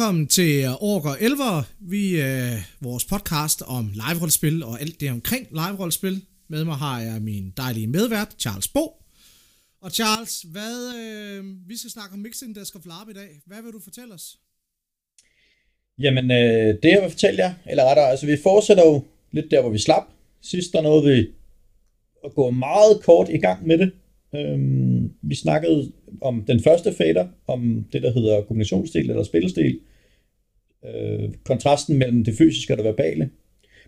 Velkommen til Orker 11, vi er vores podcast om live-rollespil og alt det omkring live-rollespil. Med mig har jeg min dejlige medvært, Charles Bo. Og Charles, hvad, øh, vi skal snakke om Mixing Desk of LARP i dag. Hvad vil du fortælle os? Jamen, øh, det jeg vil fortælle jer, eller rettere, altså vi fortsætter jo lidt der, hvor vi slap. Sidst der nåede vi at gå meget kort i gang med det. Øhm, vi snakkede om den første fader, om det, der hedder kombinationsdel eller spillestil. Øh, kontrasten mellem det fysiske og det verbale.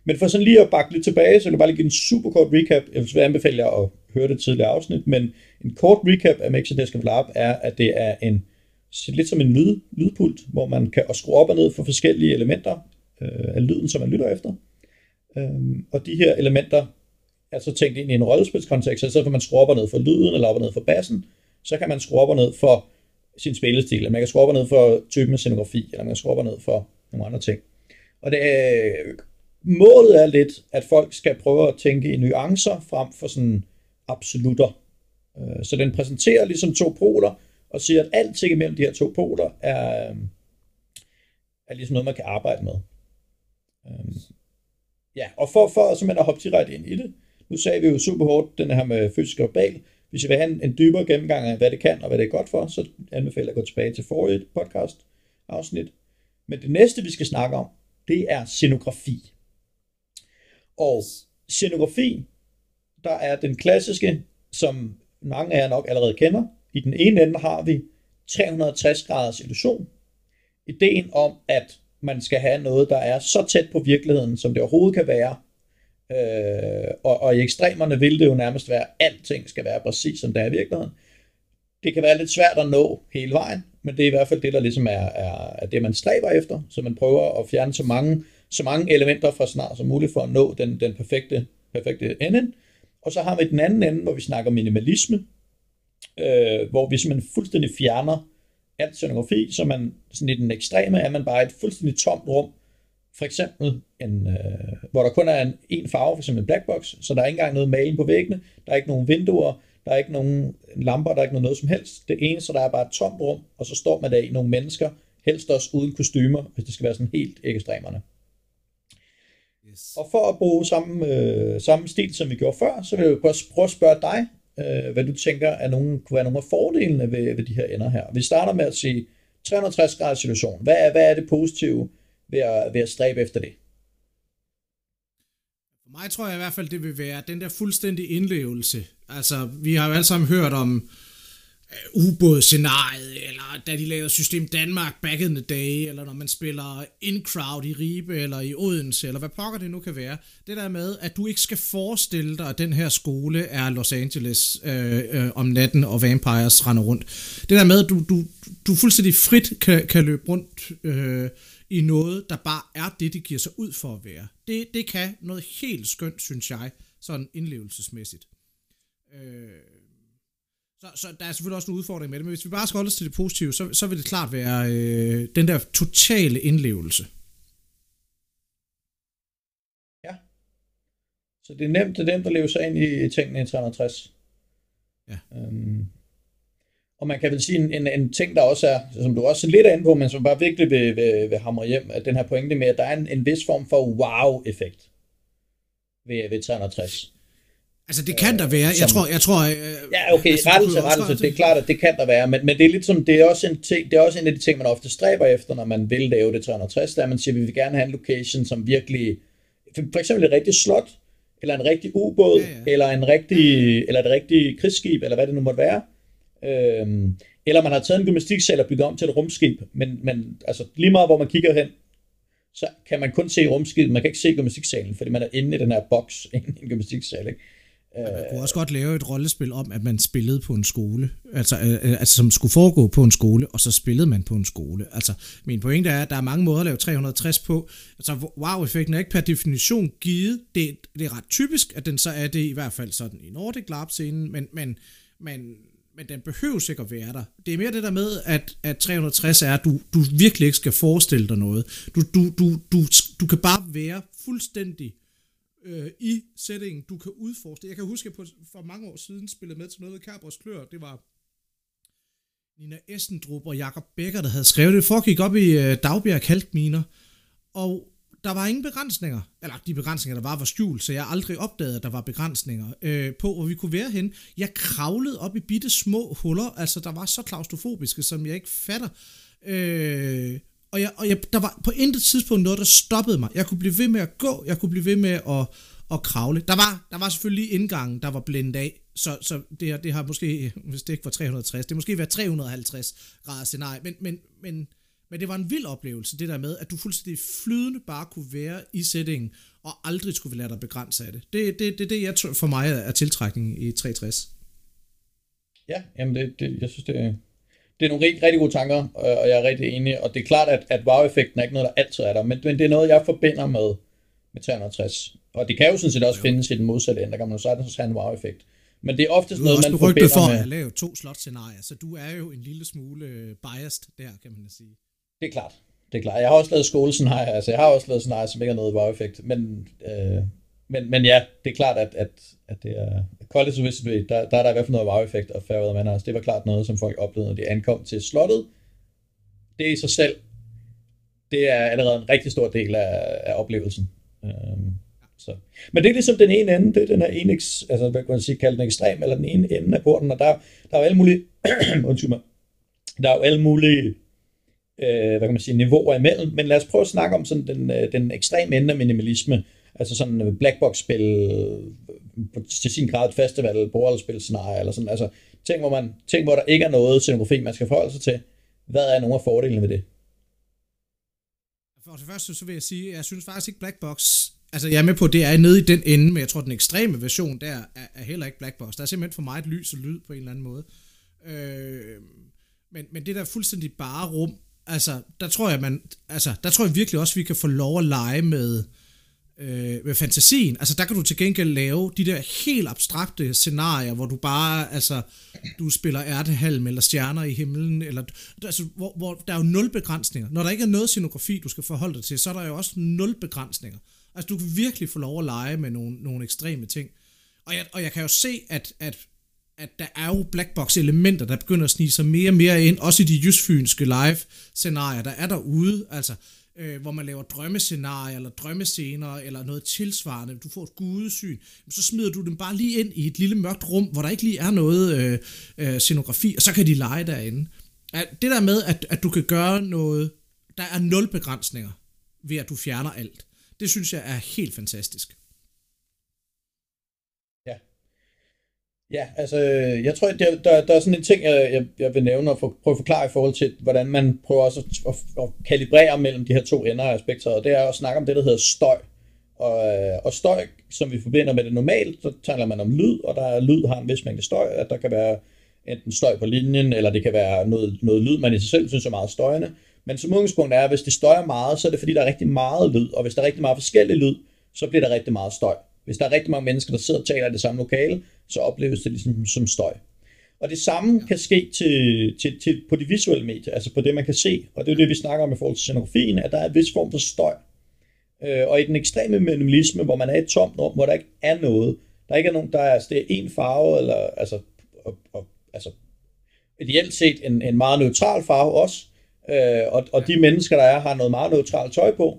Men for sådan lige at bakke lidt tilbage, så vil jeg bare lige give en super kort recap. Jeg vil anbefale jer at høre det tidligere afsnit, men en kort recap af Mixer Desk of Lab er, at det er en lidt som en lyd, lydpult, hvor man kan skrue op og ned for forskellige elementer øh, af lyden, som man lytter efter. Øhm, og de her elementer er så tænkt ind i en rollespilskontekst, så får for man skruer op og ned for lyden eller op og ned for bassen, så kan man skrue op og ned for sin spillestil, eller man kan skrue op og ned for typen af scenografi, eller man kan skrue op og ned for nogle andre ting. Og det, øh, målet er lidt, at folk skal prøve at tænke i nuancer frem for sådan absolutter. Øh, så den præsenterer ligesom to poler, og siger, at alt imellem de her to poler er, øh, er ligesom noget, man kan arbejde med. Øh, ja, og for, for simpelthen at hoppe direkte ind i det, nu sagde vi jo super hårdt den her med fysisk og global. Hvis I vil have en, en dybere gennemgang af, hvad det kan og hvad det er godt for, så anbefaler jeg at gå tilbage til forrige podcast afsnit. Men det næste, vi skal snakke om, det er scenografi. Og scenografi, der er den klassiske, som mange af jer nok allerede kender. I den ene ende har vi 360 graders illusion. Ideen om, at man skal have noget, der er så tæt på virkeligheden, som det overhovedet kan være. Øh, og, og i ekstremerne vil det jo nærmest være, at alting skal være præcis som det er i virkeligheden. Det kan være lidt svært at nå hele vejen, men det er i hvert fald det, der ligesom er, er, er det, man stræber efter. Så man prøver at fjerne så mange så mange elementer fra snart som muligt for at nå den, den perfekte, perfekte ende. Og så har vi den anden ende, hvor vi snakker minimalisme, øh, hvor vi simpelthen fuldstændig fjerner alt scenografi, så man sådan i den ekstreme er man bare et fuldstændig tomt rum, for eksempel en, øh, hvor der kun er en, en farve, for eksempel en black box, så der er ikke engang noget maling på væggene, der er ikke nogen vinduer, der er ikke nogen lamper, der er ikke noget, noget som helst. Det eneste, der er bare et tomt rum, og så står man der i nogle mennesker, helst også uden kostymer, hvis det skal være sådan helt ekstremerne. Yes. Og for at bruge samme, øh, samme stil, som vi gjorde før, så vil jeg prøve at spørge dig, øh, hvad du tænker er nogle, kunne være nogle af fordelene ved, ved de her ender her. Vi starter med at sige 360 graders situation. Hvad er, hvad er det positive ved at, ved at stræbe efter det? For mig tror jeg i hvert fald, det vil være den der fuldstændige indlevelse. Altså, vi har jo alle sammen hørt om ubådscenariet, ubådsscenariet, eller da de lavede System Danmark back in the day, eller når man spiller in crowd i Ribe, eller i Odense, eller hvad pokker det nu kan være. Det der med, at du ikke skal forestille dig, at den her skole er Los Angeles øh, øh, om natten, og vampires render rundt. Det der med, at du, du, du fuldstændig frit kan, kan løbe rundt øh, i noget, der bare er det, det giver sig ud for at være. Det, det kan noget helt skønt, synes jeg, sådan indlevelsesmæssigt. Øh, så, så der er selvfølgelig også en udfordring med det, men hvis vi bare skal holde os til det positive, så, så vil det klart være øh, den der totale indlevelse. Ja. Så det er nemt, det er nemt at leve sig ind i tingene i 360. Ja. Øhm, og man kan vel sige en, en, en ting, der også er, som du også er lidt inde på, men som bare virkelig vil, vil, vil hamre hjem, at den her pointe med, at der er en, en vis form for wow-effekt ved, ved 360. Altså det kan der være. Jeg tror, jeg tror... Øh, ja, okay, altså, rettelse, rettelse, det er klart, at det kan der være, men, men det er lidt som, det er også en ting, det er også en af de ting, man ofte stræber efter, når man vil lave det 360, der man siger, at vi vil gerne have en location, som virkelig, for eksempel et rigtigt slot, eller en rigtig ubåd, ja, ja. eller en rigtig, eller et rigtigt krigsskib, eller hvad det nu måtte være. Øhm, eller man har taget en gymnastiksal og bygget om til et rumskib, men, men altså lige meget hvor man kigger hen, så kan man kun se rumskibet, man kan ikke se gymnastiksalen, fordi man er inde i den her boks, inde i en gymnastiksal, ikke? Man kunne også godt lave et rollespil om, at man spillede på en skole, altså, øh, øh, altså som skulle foregå på en skole, og så spillede man på en skole. Altså, min pointe er, at der er mange måder at lave 360 på. Altså, wow-effekten er ikke per definition givet. Det, det er ret typisk, at den så er det i hvert fald sådan i Nordic LARP-scenen, men, men, men, men den behøver sikkert være der. Det er mere det der med, at, at 360 er, at du, du virkelig ikke skal forestille dig noget. Du, du, du, du, du kan bare være fuldstændig øh, i settingen, du kan udforske. Jeg kan huske, at jeg for mange år siden spillede med til noget ved Carbos Klør. Det var Nina Essendrup og Jakob Becker, der havde skrevet det. foregik op i øh, Dagbjerg Kalkminer, og der var ingen begrænsninger, eller de begrænsninger, der var, var skjult, så jeg aldrig opdagede, at der var begrænsninger øh, på, hvor vi kunne være hen. Jeg kravlede op i bitte små huller, altså der var så klaustrofobiske, som jeg ikke fatter. Øh, og jeg, og jeg, der var på intet tidspunkt noget, der stoppede mig. Jeg kunne blive ved med at gå, jeg kunne blive ved med at, at kravle. Der var, der var selvfølgelig indgangen, der var blændet af, så, så det, det har måske, hvis det ikke var 360, det måske været 350 grader scenarie, men, men, men, men det var en vild oplevelse, det der med, at du fuldstændig flydende bare kunne være i settingen, og aldrig skulle lade dig begrænse af det. Det er det, det, det, jeg tror for mig er tiltrækningen i 360. Ja, jamen det, det, jeg synes, det, er, det er nogle rigtig, rigtig gode tanker, og jeg er rigtig enig, og det er klart, at, at wow-effekten er ikke noget, der altid er der, men, men det er noget, jeg forbinder med, med 360. Og det kan jo sådan set også jo. findes i den modsatte ende, der kan man jo sagtens have en wow-effekt. Men det er oftest noget, man forbinder for med... at lave to slot-scenarier, så du er jo en lille smule øh, biased der, kan man sige. Det er klart. Det er klart. Jeg har også lavet skolescenarier, altså jeg har også lavet scenarier, som ikke har noget wow-effekt, men, øh, men, men ja, det er klart, at, at, at det er College of Wizardry, der, der er der i hvert fald noget wow-effekt og færre og Manners. Det var klart noget, som folk oplevede, når de ankom til slottet. Det i sig selv, det er allerede en rigtig stor del af, af oplevelsen. Øh, så. Men det er ligesom den ene ende, det er den her ene, altså hvad kan man sige, kalde den ekstrem, eller den ene ende af porten, og der, der er jo alle mulige, undskyld mig, der er jo alle mulige, øh, hvad kan man sige, niveauer imellem, men lad os prøve at snakke om sådan den, øh, den ekstreme ende af minimalisme, altså sådan øh, black blackbox-spil, øh, til sin grad et festival, bordspil scenarie, eller sådan, altså ting hvor, man, ting, hvor der ikke er noget scenografi, man skal forholde sig til. Hvad er nogle af fordelene ved det? For det første, så vil jeg sige, at jeg synes faktisk ikke Blackbox Altså, jeg er med på, at det er nede i den ende, men jeg tror, at den ekstreme version der er, er heller ikke black box. Der er simpelthen for meget lys og lyd på en eller anden måde. Øh, men, men det der fuldstændig bare rum, altså, der tror jeg, man, altså, der tror jeg virkelig også, at vi kan få lov at lege med, øh, med fantasien. Altså, der kan du til gengæld lave de der helt abstrakte scenarier, hvor du bare, altså, du spiller ærtehalm eller stjerner i himlen, eller, altså, hvor, hvor der er jo nul begrænsninger. Når der ikke er noget scenografi, du skal forholde dig til, så er der jo også nul begrænsninger. Altså, du kan virkelig få lov at lege med nogle, nogle ekstreme ting. Og jeg, og jeg kan jo se, at, at, at der er jo blackbox-elementer, der begynder at snige sig mere og mere ind, også i de jysfynske live-scenarier, der er derude, altså, øh, hvor man laver drømmescenarier, eller drømmescener, eller noget tilsvarende, du får et gudesyn, så smider du dem bare lige ind i et lille mørkt rum, hvor der ikke lige er noget øh, øh, scenografi, og så kan de lege derinde. Det der med, at, at du kan gøre noget, der er nul begrænsninger, ved at du fjerner alt. Det synes jeg er helt fantastisk. Ja, altså, øh, jeg tror, der, der, der er sådan en ting, jeg, jeg, jeg vil nævne og for, prøve at forklare i forhold til, hvordan man prøver også at, at, at kalibrere mellem de her to ender af spektret. Det er at snakke om det, der hedder støj. Og, øh, og støj, som vi forbinder med det normalt, så taler man om lyd, og der er lyd har en vis mængde støj, at der kan være enten støj på linjen, eller det kan være noget, noget lyd, man i sig selv synes er meget støjende. Men som udgangspunkt er, at hvis det støjer meget, så er det fordi, der er rigtig meget lyd, og hvis der er rigtig meget forskellig lyd, så bliver der rigtig meget støj. Hvis der er rigtig mange mennesker, der sidder og taler i det samme lokale, så opleves det ligesom som støj. Og det samme kan ske til, til, til, på de visuelle medier, altså på det, man kan se. Og det er det, vi snakker om i forhold til scenografien, at der er en vis form for støj. Øh, og i den ekstreme minimalisme, hvor man er i et tomt rum, hvor der ikke er noget, der ikke er nogen, der er, altså det er en farve, eller altså, og, og, altså ideelt set en, en meget neutral farve også, øh, og, og de mennesker, der er, har noget meget neutralt tøj på,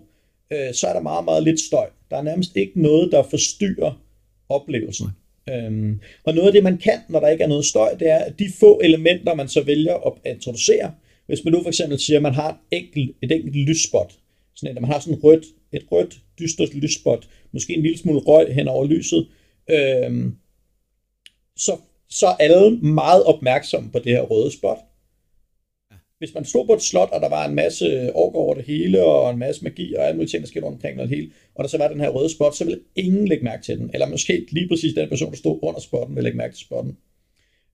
øh, så er der meget, meget lidt støj. Der er nærmest ikke noget, der forstyrrer oplevelsen. Øhm, og noget af det, man kan, når der ikke er noget støj, det er, at de få elementer, man så vælger at introducere, hvis man nu for eksempel siger, at man har et enkelt, et enkelt lysspot, sådan at man har sådan et rødt, et rødt, dystert lysspot, måske en lille smule røg hen over lyset, øhm, så, så er alle meget opmærksomme på det her røde spot hvis man stod på et slot, og der var en masse orker over det hele, og en masse magi, og alle mulige ting, der skete rundt omkring det hele, og der så var den her røde spot, så ville ingen lægge mærke til den. Eller måske lige præcis den person, der stod under spotten, ville lægge mærke til spotten.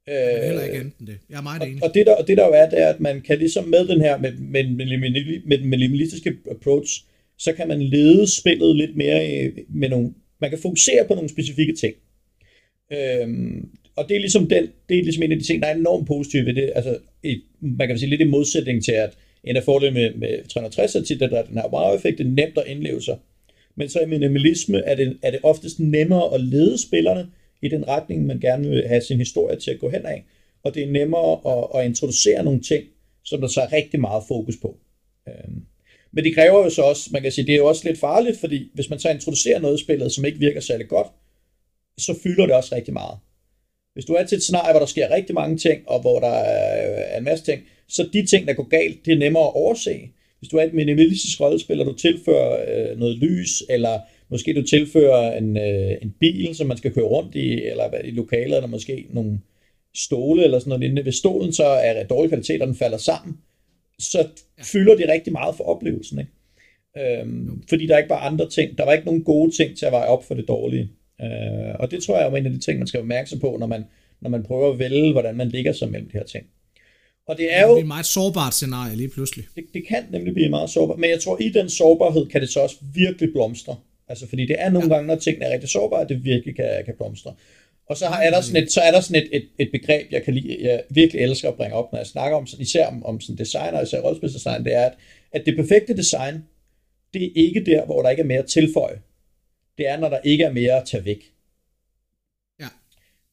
Øh, heller ikke enten det. Jeg er meget enig. Og, og, det, der, og det der jo er, det er, at man kan ligesom med den her, med, med, med, med den minimalistiske approach, så kan man lede spillet lidt mere med nogle, man kan fokusere på nogle specifikke ting. Øhm, og det er ligesom den, det er ligesom en af de ting, der er enormt positive ved det. Altså, i, man kan sige lidt i modsætning til, at en af fordelene med, med 360 er tit, at der er den her wow-effekt, det er nemt at indleve sig. Men så i minimalisme er det, er det oftest nemmere at lede spillerne i den retning, man gerne vil have sin historie til at gå hen af. og det er nemmere at, at introducere nogle ting, som der så er rigtig meget fokus på. Øhm, men det kræver jo så også, man kan sige, det er jo også lidt farligt, fordi hvis man så introducerer noget i spillet, som ikke virker særlig godt, så fylder det også rigtig meget. Hvis du er til et scenarie, hvor der sker rigtig mange ting, og hvor der er en masse ting, så de ting, der går galt, det er nemmere at overse. Hvis du er et minimalistisk rollespil, og du tilfører øh, noget lys, eller måske du tilfører en, øh, en bil, som man skal køre rundt i, eller i lokalet, eller måske nogle stole, eller sådan noget lignende. Hvis stolen så er dårlig kvalitet, og den falder sammen, så fylder det rigtig meget for oplevelsen. Ikke? Øhm, fordi der ikke var andre ting, der var ikke nogen gode ting til at veje op for det dårlige. Øh, og det tror jeg er en af de ting, man skal være opmærksom på, når man, når man prøver at vælge, hvordan man ligger sig mellem de her ting. Og det er jo... Det er et meget sårbart scenarie lige pludselig. Det, det kan nemlig blive meget sårbart, men jeg tror, i den sårbarhed kan det så også virkelig blomstre. Altså, fordi det er nogle ja. gange, når tingene er rigtig sårbare, at det virkelig kan, kan blomstre. Og så, har, er der sådan et, så er der sådan et, et, et begreb, jeg kan lide, jeg virkelig elsker at bringe op, når jeg snakker om, især om, om sådan design, og især rollespilsdesign, det er, at, at det perfekte design, det er ikke der, hvor der ikke er mere at tilføje. Det er, når der ikke er mere at tage væk.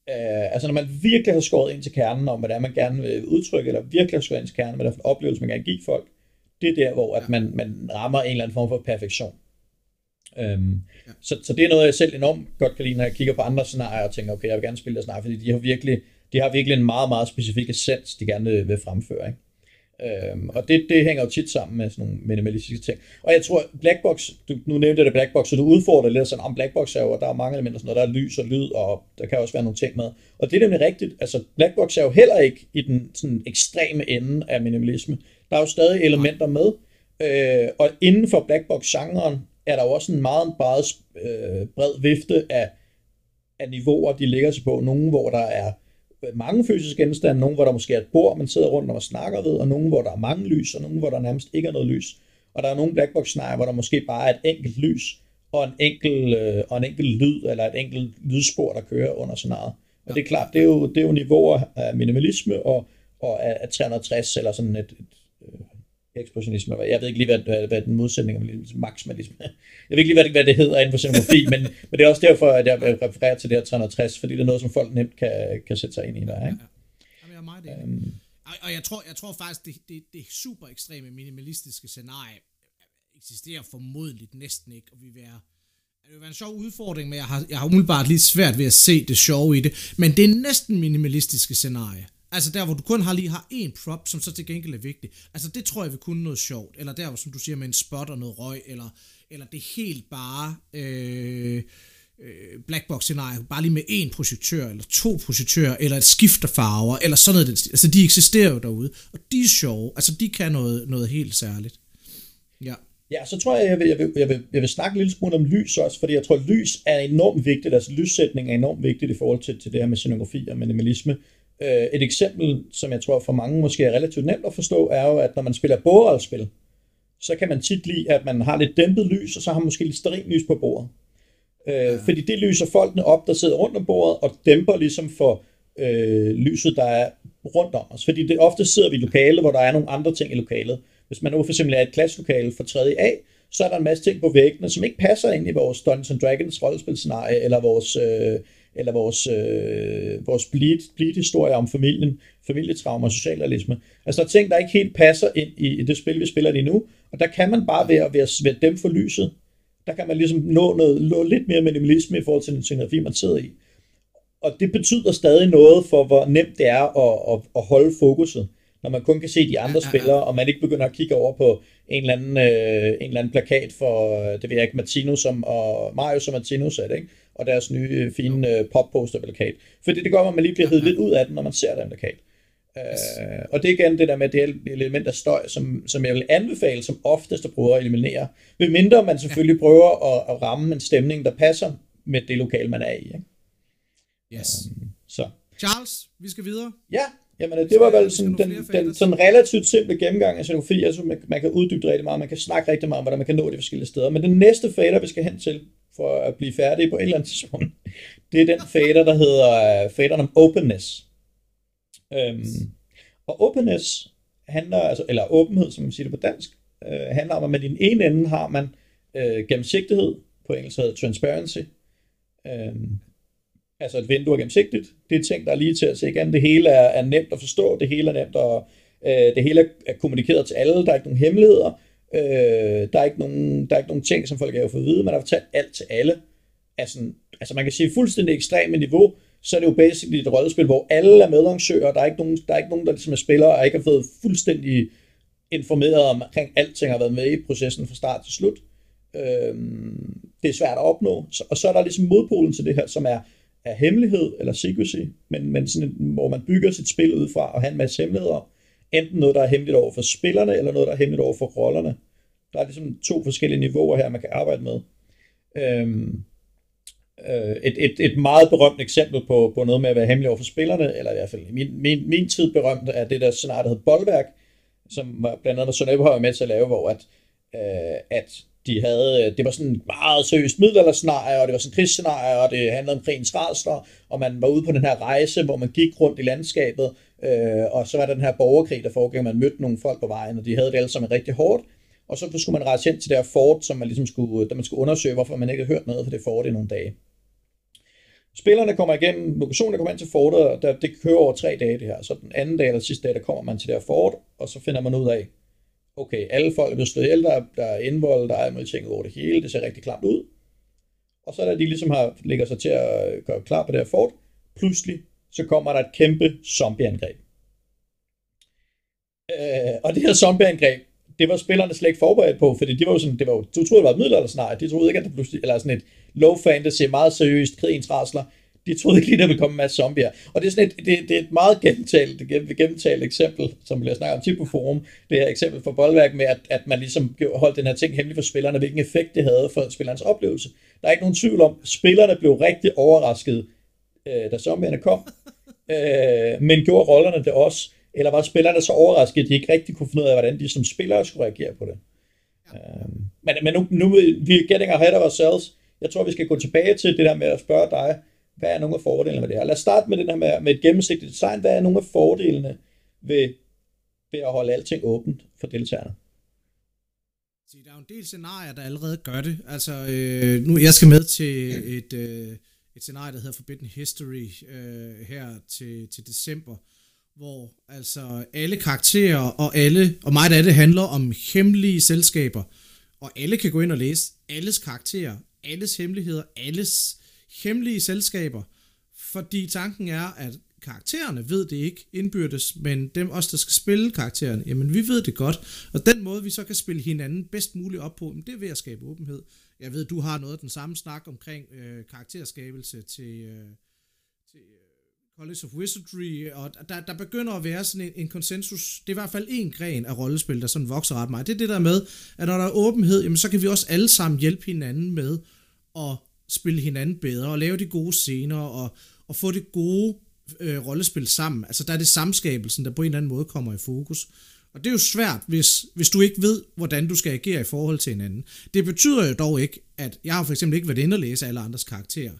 Øh, altså når man virkelig har skåret ind til kernen om, hvad det er, man gerne vil udtrykke, eller virkelig har skåret ind til kernen, hvad det er for en oplevelse, man gerne give folk, det er der, hvor at man, man rammer en eller anden form for perfektion. Øhm, ja. så, så det er noget, jeg selv enormt godt kan lide, når jeg kigger på andre scenarier og tænker, okay, jeg vil gerne spille det scenarie, fordi de har virkelig, de har virkelig en meget, meget specifik essens, de gerne vil fremføre. Ikke? Øhm, og det, det hænger jo tit sammen med sådan nogle minimalistiske ting. Og jeg tror, Blackbox, du, nu nævnte det Blackbox, så du udfordrer lidt sådan, om Blackbox er jo, der er mange elementer, sådan noget, der er lys og lyd, og der kan også være nogle ting med. Og det er nemlig rigtigt, altså Blackbox er jo heller ikke i den sådan ekstreme ende af minimalisme. Der er jo stadig elementer med, øh, og inden for Blackbox-genren er der jo også en meget, meget øh, bred vifte af, af niveauer, de ligger sig på. Nogle, hvor der er mange fysiske genstande, nogle hvor der måske er et bord, man sidder rundt og snakker ved, og nogle hvor der er mange lys, og nogle hvor der nærmest ikke er noget lys. Og der er nogle blackbox scenarier, hvor der måske bare er et enkelt lys, og en enkelt, øh, og en enkelt lyd, eller et enkelt lydspor, der kører under scenariet. Og det er klart, det er jo, det er jo niveauer af minimalisme og, og af, 360, eller sådan et, et, et ekspressionisme. Jeg ved ikke lige, hvad, hvad, hvad den modsætning er, maksimalisme. Jeg ved ikke lige, hvad det, hvad det hedder inden for scenografi, men, men det er også derfor, at jeg refererer til det her 360, fordi det er noget, som folk nemt kan, kan sætte sig ind i der. Ikke? Ja, ja. Jamen, jeg er meget enig. Øhm. Og jeg tror, jeg tror faktisk, det, det, det super ekstreme minimalistiske scenarie eksisterer formodentligt næsten ikke, og vi vil være det vil være en sjov udfordring, men jeg har, jeg har umiddelbart lidt svært ved at se det sjove i det. Men det er næsten minimalistiske scenarie. Altså der, hvor du kun har lige har en prop, som så til gengæld er vigtig. Altså det tror jeg vil kunne noget sjovt. Eller der, hvor som du siger, med en spot og noget røg, eller, eller det helt bare øh, øh, blackbox scenarie, bare lige med en projektør, eller to projektører, eller et skifter farver, eller sådan noget. Altså de eksisterer jo derude, og de er sjove. Altså de kan noget, noget helt særligt. Ja. Ja, så tror jeg, jeg vil, jeg, vil, jeg, vil, jeg vil snakke lidt smule om lys også, fordi jeg tror, at lys er enormt vigtigt, altså lyssætning er enormt vigtigt i forhold til, til det her med scenografi og minimalisme. Øh, et eksempel, som jeg tror for mange måske er relativt nemt at forstå, er jo, at når man spiller bordrollespil, så kan man tit lide, at man har lidt dæmpet lys, og så har man måske lidt lys på bordet. Øh, ja. Fordi det lyser folkene op, der sidder rundt om bordet, og dæmper ligesom for øh, lyset, der er rundt om os. Fordi det ofte sidder vi i lokalet, hvor der er nogle andre ting i lokalet. Hvis man nu for eksempel er et klasselokale for 3. A, så er der en masse ting på væggene, som ikke passer ind i vores Dungeons Dragons rollespilscenarie, eller vores øh, eller vores, øh, vores bleed, bleed-historie om familien, familietrauma og socialrealisme. Altså der er ting, der ikke helt passer ind i, det spil, vi spiller lige nu, og der kan man bare ved at, ved at, ved at dæmpe for lyset, der kan man ligesom nå, noget, nå lidt mere minimalisme i forhold til den scenografi, man sidder i. Og det betyder stadig noget for, hvor nemt det er at, at, at holde fokuset, når man kun kan se de andre spillere, og man ikke begynder at kigge over på en eller anden, øh, en eller anden plakat for, det ved jeg ikke, Martino som, og Mario som Martino sagde det, ikke? Og deres nye øh, fine øh, pop-poster-plakat. Fordi det gør, at man lige bliver hævet lidt ud af den, når man ser den plakat. Uh, og det er igen det der med det element af støj, som, som jeg vil anbefale, som oftest at prøve at eliminere. Ved mindre man selvfølgelig prøver at, at ramme en stemning, der passer med det lokal, man er i. Ikke? Yes. Um, så. Charles, vi skal videre. Ja, jamen det var vel sådan, den, den sådan relativt simple gennemgang af scenografi. Altså man, man kan uddybe rigtig meget, man kan snakke rigtig meget om, hvordan man kan nå de forskellige steder. Men den næste fader, vi skal hen til, for at blive færdig på et eller andet tidspunkt. Det er den fader, der hedder øh, faderen om openness. Øhm, og openness handler, altså, eller åbenhed, som man siger det på dansk, øh, handler om, at med din ene ende har man øh, gennemsigtighed, på engelsk hedder transparency, Øhm, Altså et vindue er gennemsigtigt. Det er ting, der er lige til at se igennem. Det hele er, er nemt at forstå. Det hele er nemt at... Øh, det hele er kommunikeret til alle. Der er ikke nogen hemmeligheder. Øh, der, er ikke nogen, der er ikke nogen ting, som folk har fået at vide. Man har fortalt alt til alle. Altså, altså man kan sige fuldstændig ekstreme niveau, så er det jo basically et rollespil, hvor alle er medarrangører. Der er ikke nogen, der, er ikke nogen, der ligesom er spillere og ikke har fået fuldstændig informeret om, omkring alting har været med i processen fra start til slut. Øhm, det er svært at opnå. Så, og så er der ligesom modpolen til det her, som er, er hemmelighed eller secrecy, men, men sådan, hvor man bygger sit spil ud fra og have en masse hemmeligheder. Enten noget, der er hemmeligt over for spillerne, eller noget, der er hemmeligt over for rollerne. Der er ligesom to forskellige niveauer her, man kan arbejde med. Øhm, øh, et, et, et meget berømt eksempel på, på noget med at være hemmelig over for spillerne, eller i hvert fald min, min, min tid berømt, er det der scenarie, der hedder Boldværk, som var blandt andet Søren var med til at lave, hvor at, øh, at de havde, øh, det var sådan meget seriøst middelalderscenarie, og det var sådan et krigsscenarie, og det handlede om krigens rædsler, og man var ude på den her rejse, hvor man gik rundt i landskabet, øh, og så var der den her borgerkrig, der foregik, man mødte nogle folk på vejen, og de havde det alle sammen rigtig hårdt, og så skulle man rejse hen til det her fort, som man ligesom skulle, der man skulle undersøge, hvorfor man ikke havde hørt noget fra det fort i nogle dage. Spillerne kommer igennem, lokationen kommer ind til fortet, og der, det kører over tre dage det her. Så den anden dag eller sidste dag, der kommer man til det her fort, og så finder man ud af, okay, alle folk er blevet slået ihjel, der, der er indvold, der er mulige ting over det hele, det ser rigtig klamt ud. Og så da de ligesom har, ligger sig til at gøre klar på det her fort, pludselig så kommer der et kæmpe zombieangreb. Øh, og det her zombieangreb, det var spillerne slet ikke forberedt på, fordi de var jo sådan, det var jo, du troede, det var et middelalderscenarie, de troede ikke, at det pludselig, eller sådan et low fantasy, meget seriøst, krigens rasler, de troede ikke lige, der ville komme en masse zombier. Og det er sådan et, det, det er et meget gennemtalt, gennemtalt eksempel, som vi har snakket om tit på forum, det her eksempel for boldværk med, at, at man ligesom holdt den her ting hemmelig for spillerne, hvilken effekt det havde for spillernes oplevelse. Der er ikke nogen tvivl om, spillerne blev rigtig overrasket, øh, da zombierne kom, øh, men gjorde rollerne det også, eller var spillerne så overrasket, at de ikke rigtig kunne finde ud af, hvordan de som spillere skulle reagere på det. Ja. Øh, men, men nu, nu vi er getting ahead of ourselves. Jeg tror, vi skal gå tilbage til det der med at spørge dig, hvad er nogle af fordelene med det her? Lad os starte med det her med, med et gennemsigtigt design. Hvad er nogle af fordelene ved, ved at holde alting åbent for deltagerne? Der er jo en del scenarier, der allerede gør det. Altså, øh, nu jeg skal med til et, øh, et scenarie, der hedder Forbidden History øh, her til, til december, hvor altså alle karakterer og alle, og meget af det handler om hemmelige selskaber, og alle kan gå ind og læse alles karakterer, alles hemmeligheder, alles hemmelige selskaber, fordi tanken er, at karaktererne ved det ikke indbyrdes, men dem os, der skal spille karaktererne, jamen vi ved det godt, og den måde, vi så kan spille hinanden bedst muligt op på, det er ved at skabe åbenhed. Jeg ved, du har noget af den samme snak omkring øh, karakterskabelse til, øh, til øh, College of Wizardry, og der, der begynder at være sådan en, en konsensus, det er i hvert fald en gren af rollespil, der sådan vokser ret meget. Det er det der med, at når der er åbenhed, jamen så kan vi også alle sammen hjælpe hinanden med at spille hinanden bedre, og lave de gode scener, og, og få det gode øh, rollespil sammen. Altså der er det samskabelsen, der på en eller anden måde kommer i fokus. Og det er jo svært, hvis, hvis du ikke ved, hvordan du skal agere i forhold til hinanden. Det betyder jo dog ikke, at jeg har for eksempel ikke været inde og læse alle andres karakterer.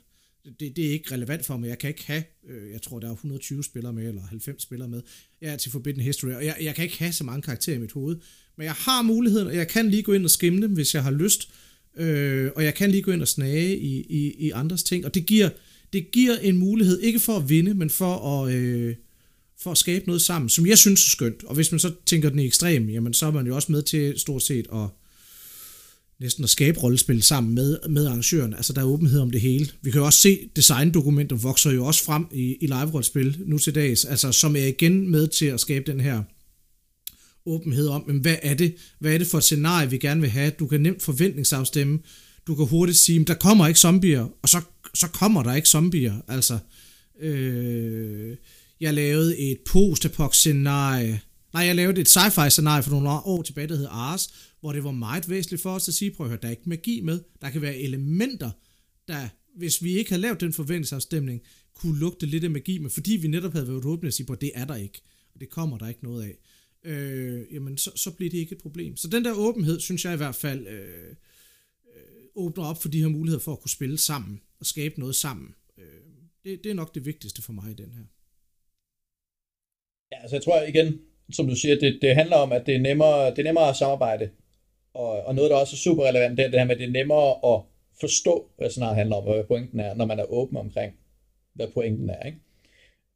Det, det er ikke relevant for mig. Jeg kan ikke have, øh, jeg tror der er 120 spillere med, eller 90 spillere med. Jeg er til Forbidden History, og jeg, jeg kan ikke have så mange karakterer i mit hoved. Men jeg har muligheden, og jeg kan lige gå ind og skimme dem, hvis jeg har lyst. Øh, og jeg kan lige gå ind og snage i, i, i andres ting, og det giver, det giver en mulighed, ikke for at vinde, men for at, øh, for at skabe noget sammen, som jeg synes er skønt. Og hvis man så tænker den i ekstrem, jamen så er man jo også med til stort set at næsten at skabe rollespil sammen med, med arrangøren. Altså der er åbenhed om det hele. Vi kan jo også se, designdokumenter vokser jo også frem i, i live-rollespil nu til dags, altså som er igen med til at skabe den her åbenhed om, men hvad er det, hvad er det for et scenarie, vi gerne vil have. Du kan nemt forventningsafstemme. Du kan hurtigt sige, der kommer ikke zombier, og så, så kommer der ikke zombier. Altså, øh, jeg lavede et post scenarie Nej, jeg lavede et sci-fi scenarie for nogle år tilbage, der hed Ars, hvor det var meget væsentligt for os at sige, prøv at høre, der er ikke magi med. Der kan være elementer, der, hvis vi ikke havde lavet den forventningsafstemning, kunne lugte lidt af magi med, fordi vi netop havde været åbne og sige, at det er der ikke. Og det kommer der ikke noget af øh, jamen så, så bliver det ikke et problem. Så den der åbenhed, synes jeg i hvert fald, øh, øh, åbner op for de her muligheder for at kunne spille sammen og skabe noget sammen. Øh, det, det er nok det vigtigste for mig i den her. Ja, altså jeg tror igen, som du siger, det, det handler om, at det er nemmere, det er nemmere at samarbejde. Og, og noget, der også er super relevant, det er det her med, at det er nemmere at forstå, hvad sådan noget handler om, hvad pointen er, når man er åben omkring, hvad pointen er. Ikke?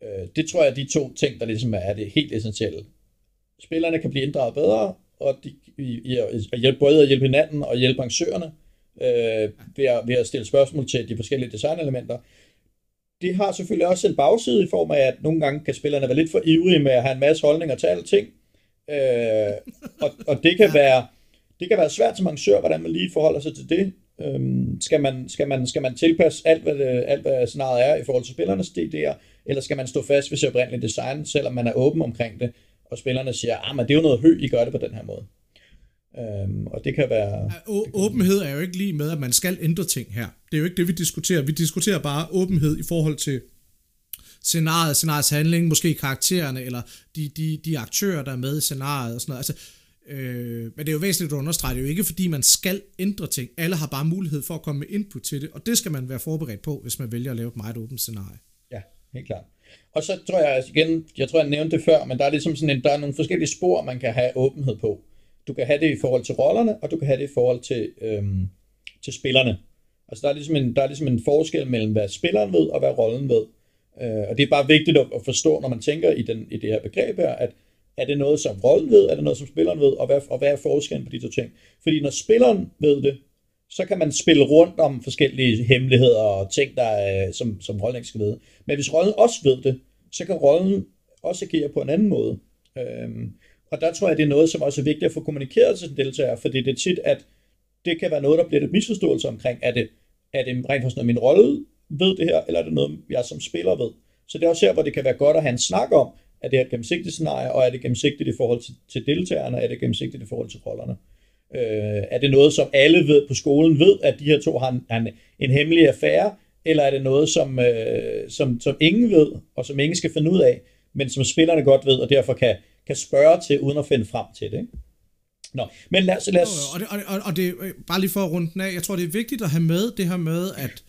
Øh, det tror jeg er de to ting, der ligesom er det helt essentielle. Spillerne kan blive inddraget bedre, og de, i, i at hjælpe, både at hjælpe hinanden og hjælpe arrangørerne øh, ved, at, ved at stille spørgsmål til de forskellige designelementer. Det har selvfølgelig også en bagside i form af, at nogle gange kan spillerne være lidt for ivrige med at have en masse holdninger til alting. Øh, og, og det kan være det kan være svært som arrangør, hvordan man lige forholder sig til det. Øhm, skal, man, skal, man, skal man tilpasse alt hvad, det, alt, hvad scenariet er i forhold til spillernes DD'er, eller skal man stå fast ved sit oprindelige design, selvom man er åben omkring det, og spillerne siger, ah, men det er jo noget hø, I gør det på den her måde. Øhm, og det kan være... Å- åbenhed er jo ikke lige med, at man skal ændre ting her. Det er jo ikke det, vi diskuterer. Vi diskuterer bare åbenhed i forhold til scenariet, scenariets handling, måske karaktererne, eller de, de, de aktører, der er med i scenariet og sådan noget. Altså, øh, men det er jo væsentligt at understrege, det er jo ikke fordi, man skal ændre ting. Alle har bare mulighed for at komme med input til det, og det skal man være forberedt på, hvis man vælger at lave et meget åbent scenarie. Ja, helt klart. Og så tror jeg igen, jeg tror jeg nævnte det før, men der er ligesom sådan en, der er nogle forskellige spor, man kan have åbenhed på. Du kan have det i forhold til rollerne, og du kan have det i forhold til, øhm, til spillerne. Altså der er, ligesom en, der er ligesom en forskel mellem, hvad spilleren ved, og hvad rollen ved. Øh, og det er bare vigtigt at, at forstå, når man tænker i, den, i det her begreb her, at er det noget, som rollen ved, er det noget, som spilleren ved, og hvad, og hvad er forskellen på de to ting? Fordi når spilleren ved det, så kan man spille rundt om forskellige hemmeligheder og ting, der er, som, som rollen ikke skal vide. Men hvis rollen også ved det, så kan rollen også agere på en anden måde. Øhm, og der tror jeg, det er noget, som også er vigtigt at få kommunikeret til deltagere, fordi det er tit, at det kan være noget, der bliver lidt misforståelse omkring, er det, er det rent faktisk noget, min rolle ved det her, eller er det noget, jeg som spiller ved? Så det er også her, hvor det kan være godt at have en snak om, er det her gennemsigtigt scenarie, og er det gennemsigtigt i forhold til, til deltagerne, er det gennemsigtigt i forhold til rollerne? Øh, er det noget, som alle ved på skolen ved, at de her to har en, en, en hemmelig affære, eller er det noget, som, øh, som, som ingen ved, og som ingen skal finde ud af, men som spillerne godt ved, og derfor kan, kan spørge til, uden at finde frem til det. Ikke? Nå, men lad os... Lad os... Og, det, og, det, og det, bare lige for at runde den af, jeg tror, det er vigtigt at have med det her med, at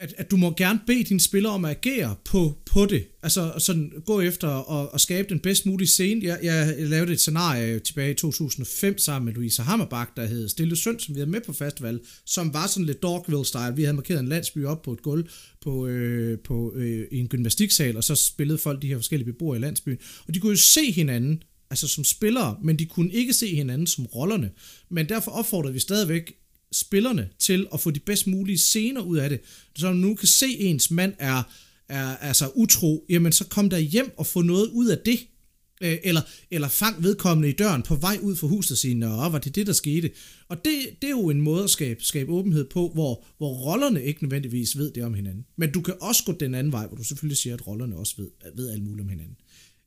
at, at du må gerne bede dine spillere om at agere på, på det. Altså sådan gå efter at, at skabe den bedst mulige scene. Jeg, jeg lavede et scenarie tilbage i 2005 sammen med Louise Hammerbach, der hed Stille Søn, som vi havde med på festival, som var sådan lidt Dogville-style. Vi havde markeret en landsby op på et gulv på, øh, på, øh, i en gymnastiksal, og så spillede folk de her forskellige beboere i landsbyen. Og de kunne jo se hinanden, altså som spillere, men de kunne ikke se hinanden som rollerne. Men derfor opfordrede vi stadigvæk spillerne til at få de bedst mulige scener ud af det. Så når nu kan se, at ens mand er, er altså utro, jamen så kom der hjem og få noget ud af det. Øh, eller, eller fang vedkommende i døren på vej ud fra huset og sige, nå, var det det, der skete? Og det, det er jo en måde at skabe, skabe åbenhed på, hvor, hvor rollerne ikke nødvendigvis ved det om hinanden. Men du kan også gå den anden vej, hvor du selvfølgelig siger, at rollerne også ved, ved alt muligt om hinanden.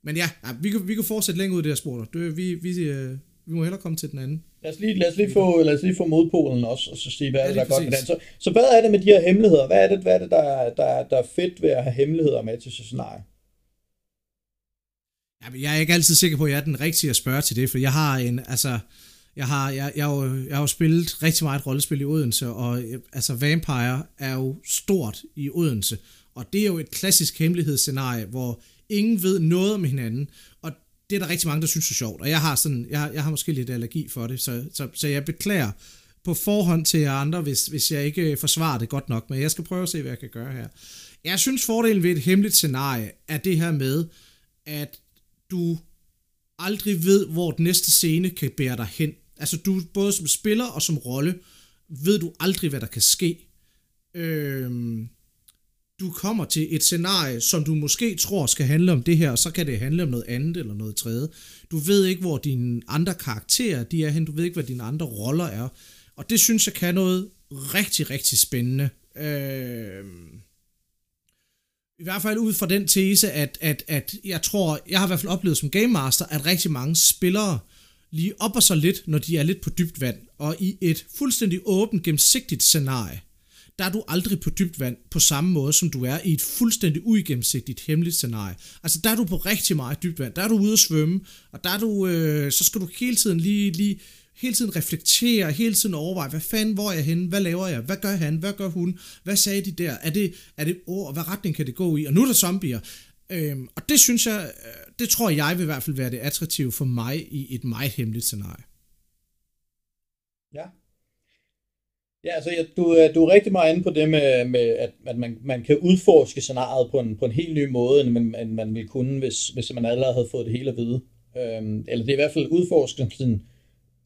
Men ja, vi, kan, vi kan fortsætte længere ud af det her spor. Det, vi, vi, øh, vi må hellere komme til den anden. Lad os lige, lad os lige, få, lad os lige få modpolen også, og så sige, hvad ja, er det, der er godt med den. Så, så hvad er det med de her hemmeligheder? Hvad er det, hvad er det der, der, der er fedt ved at have hemmeligheder med til sit scenarie? Jeg er ikke altid sikker på, at jeg er den rigtige at spørge til det, for jeg har en, altså, jeg har, jeg, jeg, har jo, jeg har jo spillet rigtig meget rollespil i Odense, og altså Vampire er jo stort i Odense, og det er jo et klassisk hemmelighedsscenarie, hvor ingen ved noget om hinanden, det er der rigtig mange, der synes er sjovt, og jeg har, sådan, jeg, jeg har måske lidt allergi for det, så, så, så jeg beklager på forhånd til jer andre, hvis, hvis jeg ikke forsvarer det godt nok, men jeg skal prøve at se, hvad jeg kan gøre her. Jeg synes, fordelen ved et hemmeligt scenarie er det her med, at du aldrig ved, hvor den næste scene kan bære dig hen. Altså du, både som spiller og som rolle, ved du aldrig, hvad der kan ske. Øhm, du kommer til et scenarie, som du måske tror skal handle om det her, og så kan det handle om noget andet eller noget tredje. Du ved ikke, hvor dine andre karakterer de er hen, du ved ikke, hvad dine andre roller er. Og det synes jeg kan noget rigtig, rigtig spændende. Øh, I hvert fald ud fra den tese, at, at, at jeg tror, jeg har i hvert fald oplevet som Game Master, at rigtig mange spillere lige opper sig lidt, når de er lidt på dybt vand. Og i et fuldstændig åbent, gennemsigtigt scenarie, der er du aldrig på dybt vand på samme måde, som du er i et fuldstændig uigennemsigtigt hemmeligt scenarie. Altså der er du på rigtig meget dybt vand, der er du ude at svømme, og der er du, øh, så skal du hele tiden lige, lige hele tiden reflektere, hele tiden overveje, hvad fanden, hvor er jeg henne, hvad laver jeg, hvad gør han, hvad gør hun, hvad sagde de der, er det, er det ord, hvad retning kan det gå i, og nu er der zombier. Øhm, og det synes jeg, øh, det tror jeg vil i hvert fald være det attraktive for mig i et meget hemmeligt scenarie. Ja, Ja, altså ja, du, øh, du er rigtig meget inde på det med, med at, at man, man kan udforske scenariet på en, på en helt ny måde, end man, end man ville kunne, hvis, hvis man allerede havde fået det hele at vide. Øhm, eller det er i hvert fald udforskelsen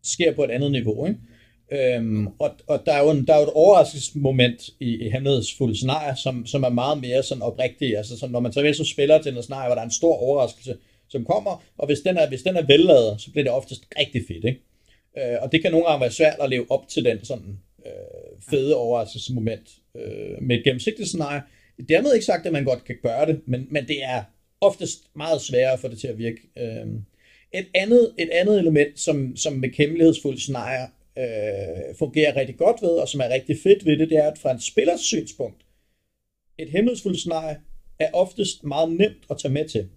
sker på et andet niveau. Ikke? Øhm, og, og der er jo, en, der er jo et overraskelsesmoment i, i hemmelighedsfulde scenarier, som, som er meget mere sådan oprigtig. Altså som når man tager ved så spiller til en scenarie, hvor der er en stor overraskelse, som kommer, og hvis den er, hvis den er velladet, så bliver det oftest rigtig fedt. Ikke? Øh, og det kan nogle gange være svært at leve op til den sådan øh, fede overraskelsesmoment øh, med et gennemsigtigt scenarie. Dermed ikke sagt, at man godt kan gøre det, men, men det er oftest meget sværere for det til at virke. Øh, et andet, et andet element, som, som med hemmelighedsfulde scenarier øh, fungerer rigtig godt ved, og som er rigtig fedt ved det, det er, at fra en spillers synspunkt, et hemmelighedsfuldt scenarie er oftest meget nemt at tage med til.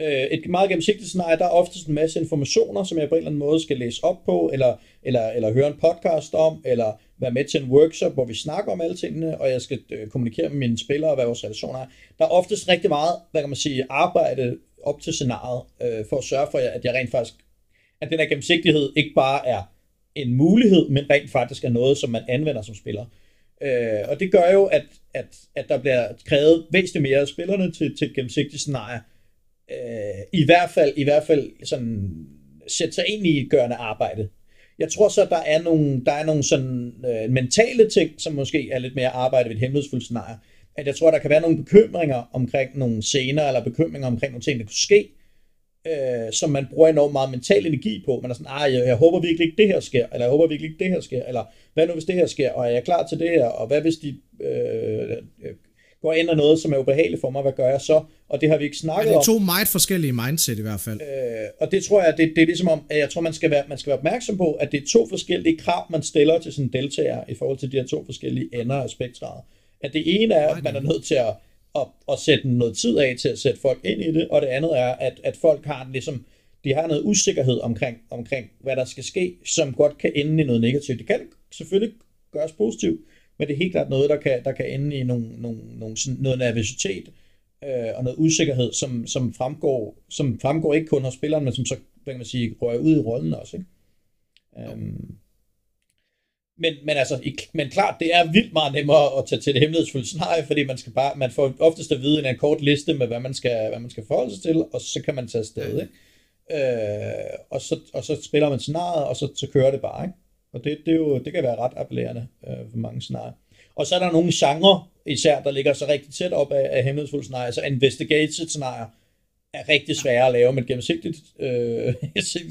Ja. Øh, et meget gennemsigtigt scenarie, der er oftest en masse informationer, som jeg på en eller anden måde skal læse op på, eller, eller, eller høre en podcast om, eller være med til en workshop, hvor vi snakker om alle tingene, og jeg skal øh, kommunikere med mine spillere, og hvad vores relationer er. Der er oftest rigtig meget, hvad kan man sige, arbejde op til scenariet, øh, for at sørge for, at jeg rent faktisk, at den her gennemsigtighed ikke bare er en mulighed, men rent faktisk er noget, som man anvender som spiller. Øh, og det gør jo, at, at, at der bliver krævet væsentligt mere af spillerne til, til et gennemsigtigt scenarie, øh, i hvert fald, i hvert fald sådan, sætte sig ind i et gørende arbejde. Jeg tror så, der er nogle, der er nogle sådan øh, mentale ting, som måske er lidt mere arbejde ved et hemmelighedsfuldt scenarie. At jeg tror, der kan være nogle bekymringer omkring nogle scener, eller bekymringer omkring nogle ting, der kunne ske, øh, som man bruger enormt meget mental energi på. Man er sådan, ah, jeg, jeg håber virkelig ikke, det her sker, eller jeg håber virkelig ikke, det her sker, eller hvad nu, hvis det her sker, og er jeg klar til det her, og hvad hvis de øh, øh går ind og noget, som er ubehageligt for mig, hvad gør jeg så? Og det har vi ikke snakket om. det er to om. meget forskellige mindset i hvert fald. Øh, og det tror jeg, det, det er ligesom om, at jeg tror, man skal, være, man skal være opmærksom på, at det er to forskellige krav, man stiller til sådan en deltager i forhold til de her to forskellige ender af spektraet. At det ene er, at man er nødt til at, at, at sætte noget tid af til at sætte folk ind i det, og det andet er, at, at folk har ligesom, de har noget usikkerhed omkring, omkring, hvad der skal ske, som godt kan ende i noget negativt. Det kan selvfølgelig gøres positivt, men det er helt klart noget, der kan, der kan ende i nogle, nogle, nogle, noget nervøsitet øh, og noget usikkerhed, som, som, fremgår, som fremgår ikke kun hos spilleren, men som så, hvad kan man sige, rører ud i rollen også. Ikke? Um, men, men, altså, men klart, det er vildt meget nemmere at tage til det hemmelighedsfulde scenarie, fordi man skal bare, man får oftest at vide en, en kort liste med, hvad man skal, hvad man skal forholde sig til, og så kan man tage afsted, ikke? Øh, og, så, og så spiller man scenariet, og så, så kører det bare, ikke? Og det, det, er jo, det kan være ret appellerende øh, for mange scenarier. Og så er der nogle genre, især, der ligger så rigtig tæt op af, af hemmelighedsfulde scenarier. Så investigative scenarier er rigtig svære at lave med et gennemsigtigt, øh,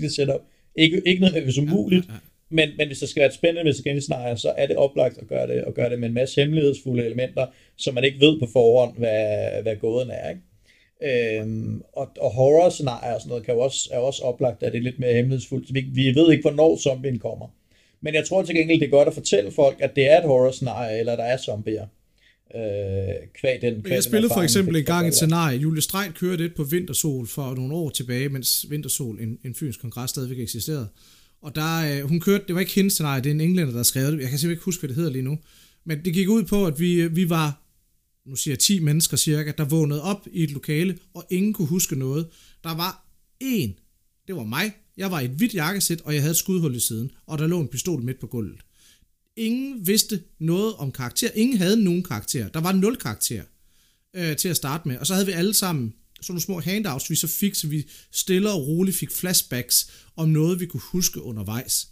setup. Ikke, ikke nødvendigvis umuligt, men, men hvis der skal være et spændende investigative scenarie, så er det oplagt at gøre det, at gøre det med en masse hemmelighedsfulde elementer, som man ikke ved på forhånd, hvad, hvad gåden er. Ikke? Øhm, og, og horror-scenarier og sådan noget kan jo også, er også oplagt, at det er lidt mere hemmelighedsfuldt. Vi, vi ved ikke, hvornår zombien kommer. Men jeg tror til gengæld, det er godt at fortælle folk, at det er et horror-scenarie, eller der er zombier. Øh, kvæg den, kvæg jeg spillede for eksempel en gang et scenarie. Julie Strejn kørte et på Vintersol for nogle år tilbage, mens Vintersol, en, en fyns kongres, stadigvæk eksisterede. Og der, øh, hun kørte, det var ikke hendes scenarie, det er en englænder, der skrev det. Jeg kan simpelthen ikke huske, hvad det hedder lige nu. Men det gik ud på, at vi, vi var, nu siger jeg 10 mennesker cirka, der vågnede op i et lokale, og ingen kunne huske noget. Der var én, det var mig, jeg var i et hvidt jakkesæt, og jeg havde et skudhul i siden, og der lå en pistol midt på gulvet. Ingen vidste noget om karakter. Ingen havde nogen karakter. Der var nul karakter øh, til at starte med. Og så havde vi alle sammen sådan nogle små handouts, vi så fik, så vi stille og roligt fik flashbacks om noget, vi kunne huske undervejs.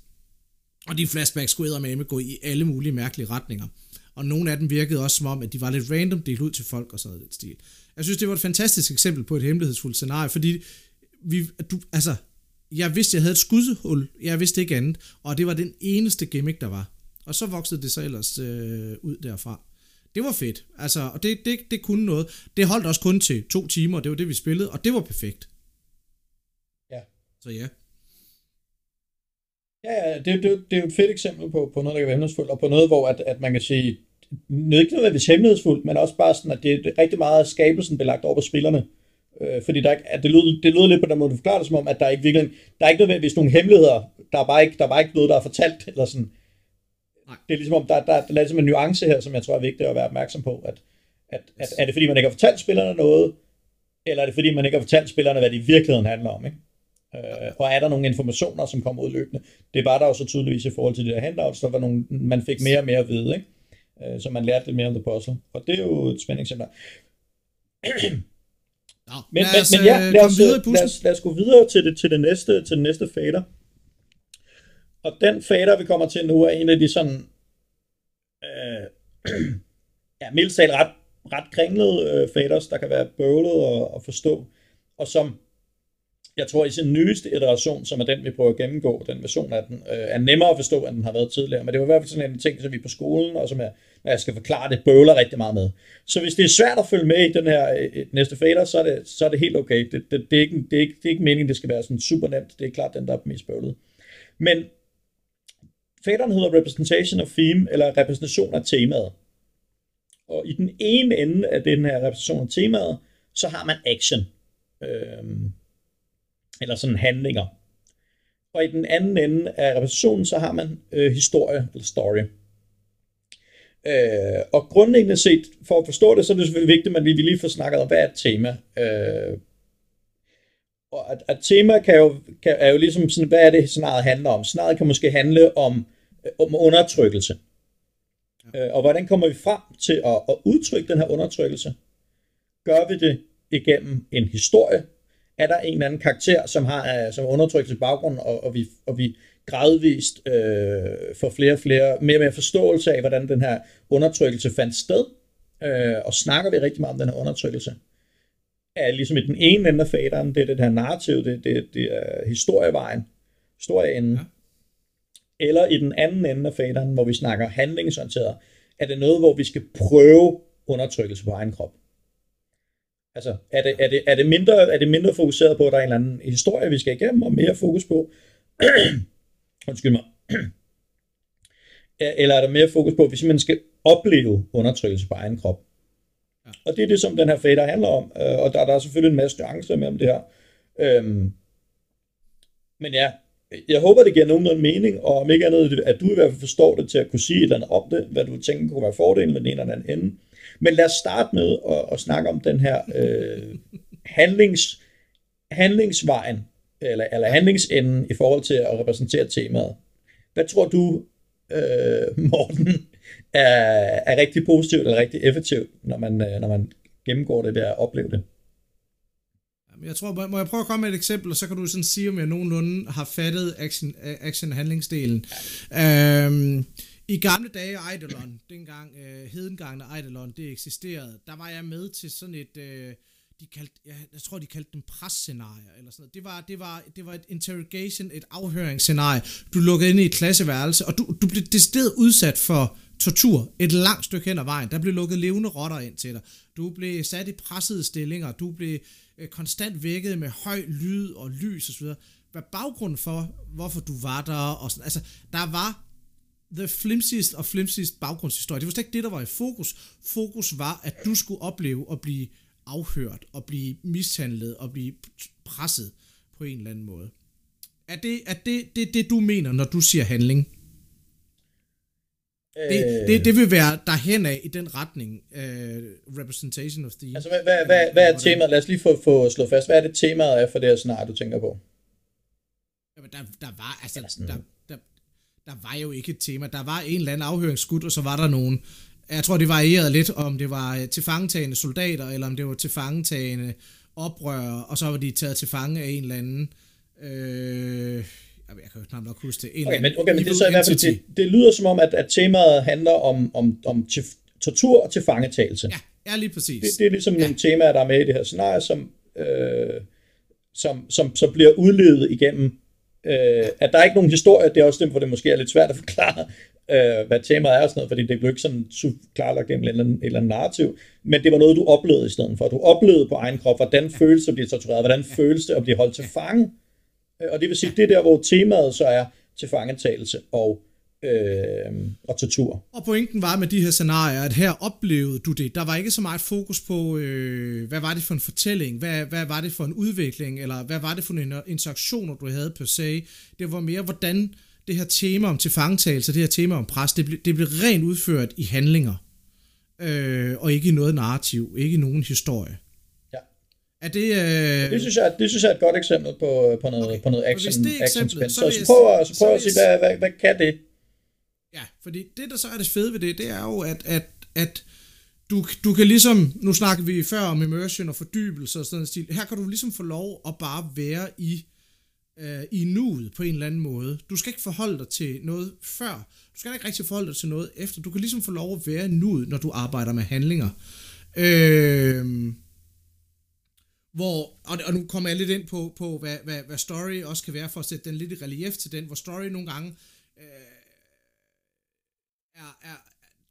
Og de flashbacks skulle med gå i alle mulige mærkelige retninger. Og nogle af dem virkede også som om, at de var lidt random delt ud til folk og sådan noget stil. Jeg synes, det var et fantastisk eksempel på et hemmelighedsfuldt scenarie, fordi vi, du, altså, jeg vidste, jeg havde et skudhul, jeg vidste ikke andet, og det var den eneste gimmick, der var. Og så voksede det så ellers øh, ud derfra. Det var fedt, altså, og det, det, det kunne noget. Det holdt også kun til to timer, det var det, vi spillede, og det var perfekt. Ja. Så ja. Ja, ja det, det, det er jo et fedt eksempel på, på noget, der kan være hemmelighedsfuldt, og på noget, hvor at, at man kan sige, ikke nødvendigvis hemmelighedsfuldt, men også bare sådan, at det er rigtig meget skabelsen belagt over på spillerne. Øh, fordi der, at det, lyder, det lyder lidt på den måde, du forklarer det som om, at der ikke virkelig, der er ikke nødvendigvis nogle hemmeligheder. Der er bare ikke, der er bare ikke noget, der er fortalt. Eller sådan. Nej. Det er ligesom om, der, der, der er ligesom en nuance her, som jeg tror er vigtigt at være opmærksom på. At, at, at, er det fordi, man ikke har fortalt spillerne noget, eller er det fordi, man ikke har fortalt spillerne, hvad det i virkeligheden handler om? Ikke? Øh, og er der nogle informationer, som kommer ud løbende? Det var der jo så tydeligvis i forhold til de der handouts, der var nogle, man fik mere og mere at vide, ikke? Øh, så man lærte lidt mere om The Puzzle. Og det er jo et spændingsemne. Nå, Men, lad men, os, men ja, øh, lad os, videre lad, os, lad os gå videre til det, til det næste, til den næste fader. Og den fader, vi kommer til nu, er en af de sådan, øh, ja, mildt talt ret, ret kringlede øh, faders, der kan være bøvlet at, at forstå, og som jeg tror i sin nyeste iteration, som er den, vi prøver at gennemgå, den version af den, øh, er nemmere at forstå, end den har været tidligere. Men det var i hvert fald sådan en ting, som vi på skolen, og som jeg, når jeg skal forklare det, bøvler rigtig meget med. Så hvis det er svært at følge med i den her øh, øh næste fader, så er det, så er det helt okay. Det, det, det, er ikke, det, er ikke, det er ikke meningen, det skal være sådan super nemt. Det er klart den, der er mest bøvlet. Men faderen hedder Representation of Theme, eller repræsentation af temaet. Og i den ene ende af den her repræsentation af temaet, så har man action. Øhm, eller sådan handlinger. Og i den anden ende af repræsentationen, så har man øh, historie eller story. Øh, og grundlæggende set, for at forstå det, så er det selvfølgelig vigtigt, at vi lige får snakket om, hvad er et tema. Øh, og at, at tema kan jo, kan, er jo ligesom sådan, hvad er det scenariet handler om? Scenariet kan måske handle om, øh, om undertrykkelse. Øh, og hvordan kommer vi frem til at, at udtrykke den her undertrykkelse? Gør vi det igennem en historie? Er der en eller anden karakter, som har som undertrykkelse baggrund, og, og, vi, og vi gradvist øh, får flere og flere, mere og mere forståelse af, hvordan den her undertrykkelse fandt sted, øh, og snakker vi rigtig meget om den her undertrykkelse. Er ligesom i den ene ende af faderen, det er det her narrativ, det, det, det er historievejen, historieenden. Ja. Eller i den anden ende af faderen, hvor vi snakker handlingsorienteret, er det noget, hvor vi skal prøve undertrykkelse på egen krop. Altså, er det, er, det, er, det mindre, er det mindre fokuseret på, at der er en eller anden historie, vi skal igennem, og mere fokus på, undskyld mig, eller er der mere fokus på, at vi simpelthen skal opleve undertrykkelse på egen krop? Ja. Og det er det, som den her fader handler om, øh, og der, der er selvfølgelig en masse nuancer med om det her. Øhm, men ja, jeg håber, det giver nogenlunde mening, og om ikke andet, at du i hvert fald forstår det til at kunne sige et eller andet om det, hvad du tænker kunne være fordelen med den ene eller den anden. Men lad os starte med at, at snakke om den her øh, handlings, handlingsvejen, eller, eller handlingsenden i forhold til at repræsentere temaet. Hvad tror du, øh, Morten, er, er rigtig positivt eller rigtig effektivt, når man, øh, når man gennemgår det der og oplever det? Jeg tror, må jeg prøve at komme med et eksempel, og så kan du sådan sige, om jeg nogenlunde har fattet action, action handlingsdelen. Ja. Øhm, i gamle dage Eidolon, dengang øh, hedengangene Eidolon, det eksisterede, der var jeg med til sådan et, øh, de kaldte, jeg, jeg tror de kaldte dem presscenarier, eller sådan noget. Det var, det, var, det var et interrogation, et afhøringsscenarie. Du lukkede ind i et klasseværelse, og du, du blev decideret udsat for tortur et langt stykke hen ad vejen. Der blev lukket levende rotter ind til dig. Du blev sat i pressede stillinger. Du blev øh, konstant vækket med høj lyd og lys osv. Hvad baggrunden for, hvorfor du var der, og sådan, altså, der var the flimsiest og flimsiest baggrundshistorie. Det var slet ikke det, der var i fokus. Fokus var, at du skulle opleve at blive afhørt, og blive mishandlet, og blive presset på en eller anden måde. Er det er det, det, det, du mener, når du siger handling? Det, det, det vil være derhen af i den retning, uh, representation of the... Altså, hvad, hvad, hvad, hvad er temaet? Lad os lige få, få slået fast. Hvad er det temaet er for det her scenarie, du tænker på? Jamen, der, der var, altså, der, der, der var jo ikke et tema. Der var en eller anden afhøringsskud, og så var der nogen... Jeg tror, det varierede lidt, om det var til fangetagende soldater, eller om det var til fangetagende oprørere, og så var de taget til fange af en eller anden... Øh, jeg kan jo knap nok huske det. En okay, men, okay, men det, er så i hvert fald, det, det lyder som om, at, at temaet handler om, om, om til, tortur og til fangetagelse. Ja, ja lige præcis. Det, det er ligesom ja. nogle temaer, der er med i det her scenarie, som, øh, som, som, som bliver udledet igennem, øh, at der er ikke nogen historie, det er også dem, hvor det måske er lidt svært at forklare, øh, hvad temaet er og sådan noget, fordi det blev ikke sådan klarlagt gennem et eller, andet, et eller andet narrativ, men det var noget, du oplevede i stedet for. Du oplevede på egen krop, hvordan føles det at blive tortureret, hvordan føles det at blive holdt til fange, og det vil sige, det er der, hvor temaet så er til fangetagelse og, øh, og tortur. Og pointen var med de her scenarier, at her oplevede du det. Der var ikke så meget fokus på, øh, hvad var det for en fortælling, hvad, hvad var det for en udvikling, eller hvad var det for en interaktioner, du havde per se. Det var mere, hvordan det her tema om tilfangetagelse, det her tema om pres, det blev, det blev rent udført i handlinger. Øh, og ikke i noget narrativ, ikke i nogen historie. Ja. Er det... Øh... Det, synes jeg, det synes jeg er et godt eksempel på, på noget, okay. på noget action, hvis det action spil. Så, så, så prøv, så prøv at sige, hvad, hvad, hvad kan det? Ja, fordi det, der så er det fede ved det, det er jo, at, at, at du, du kan ligesom, nu snakker vi før om immersion og fordybelse og sådan noget stil, her kan du ligesom få lov at bare være i, øh, i nuet på en eller anden måde. Du skal ikke forholde dig til noget før, du skal ikke rigtig forholde dig til noget efter, du kan ligesom få lov at være i nuet, når du arbejder med handlinger. Øh, hvor, og, og nu kommer jeg lidt ind på, på hvad, hvad, hvad story også kan være, for at sætte den lidt i relief til den, hvor story nogle gange øh, er, er,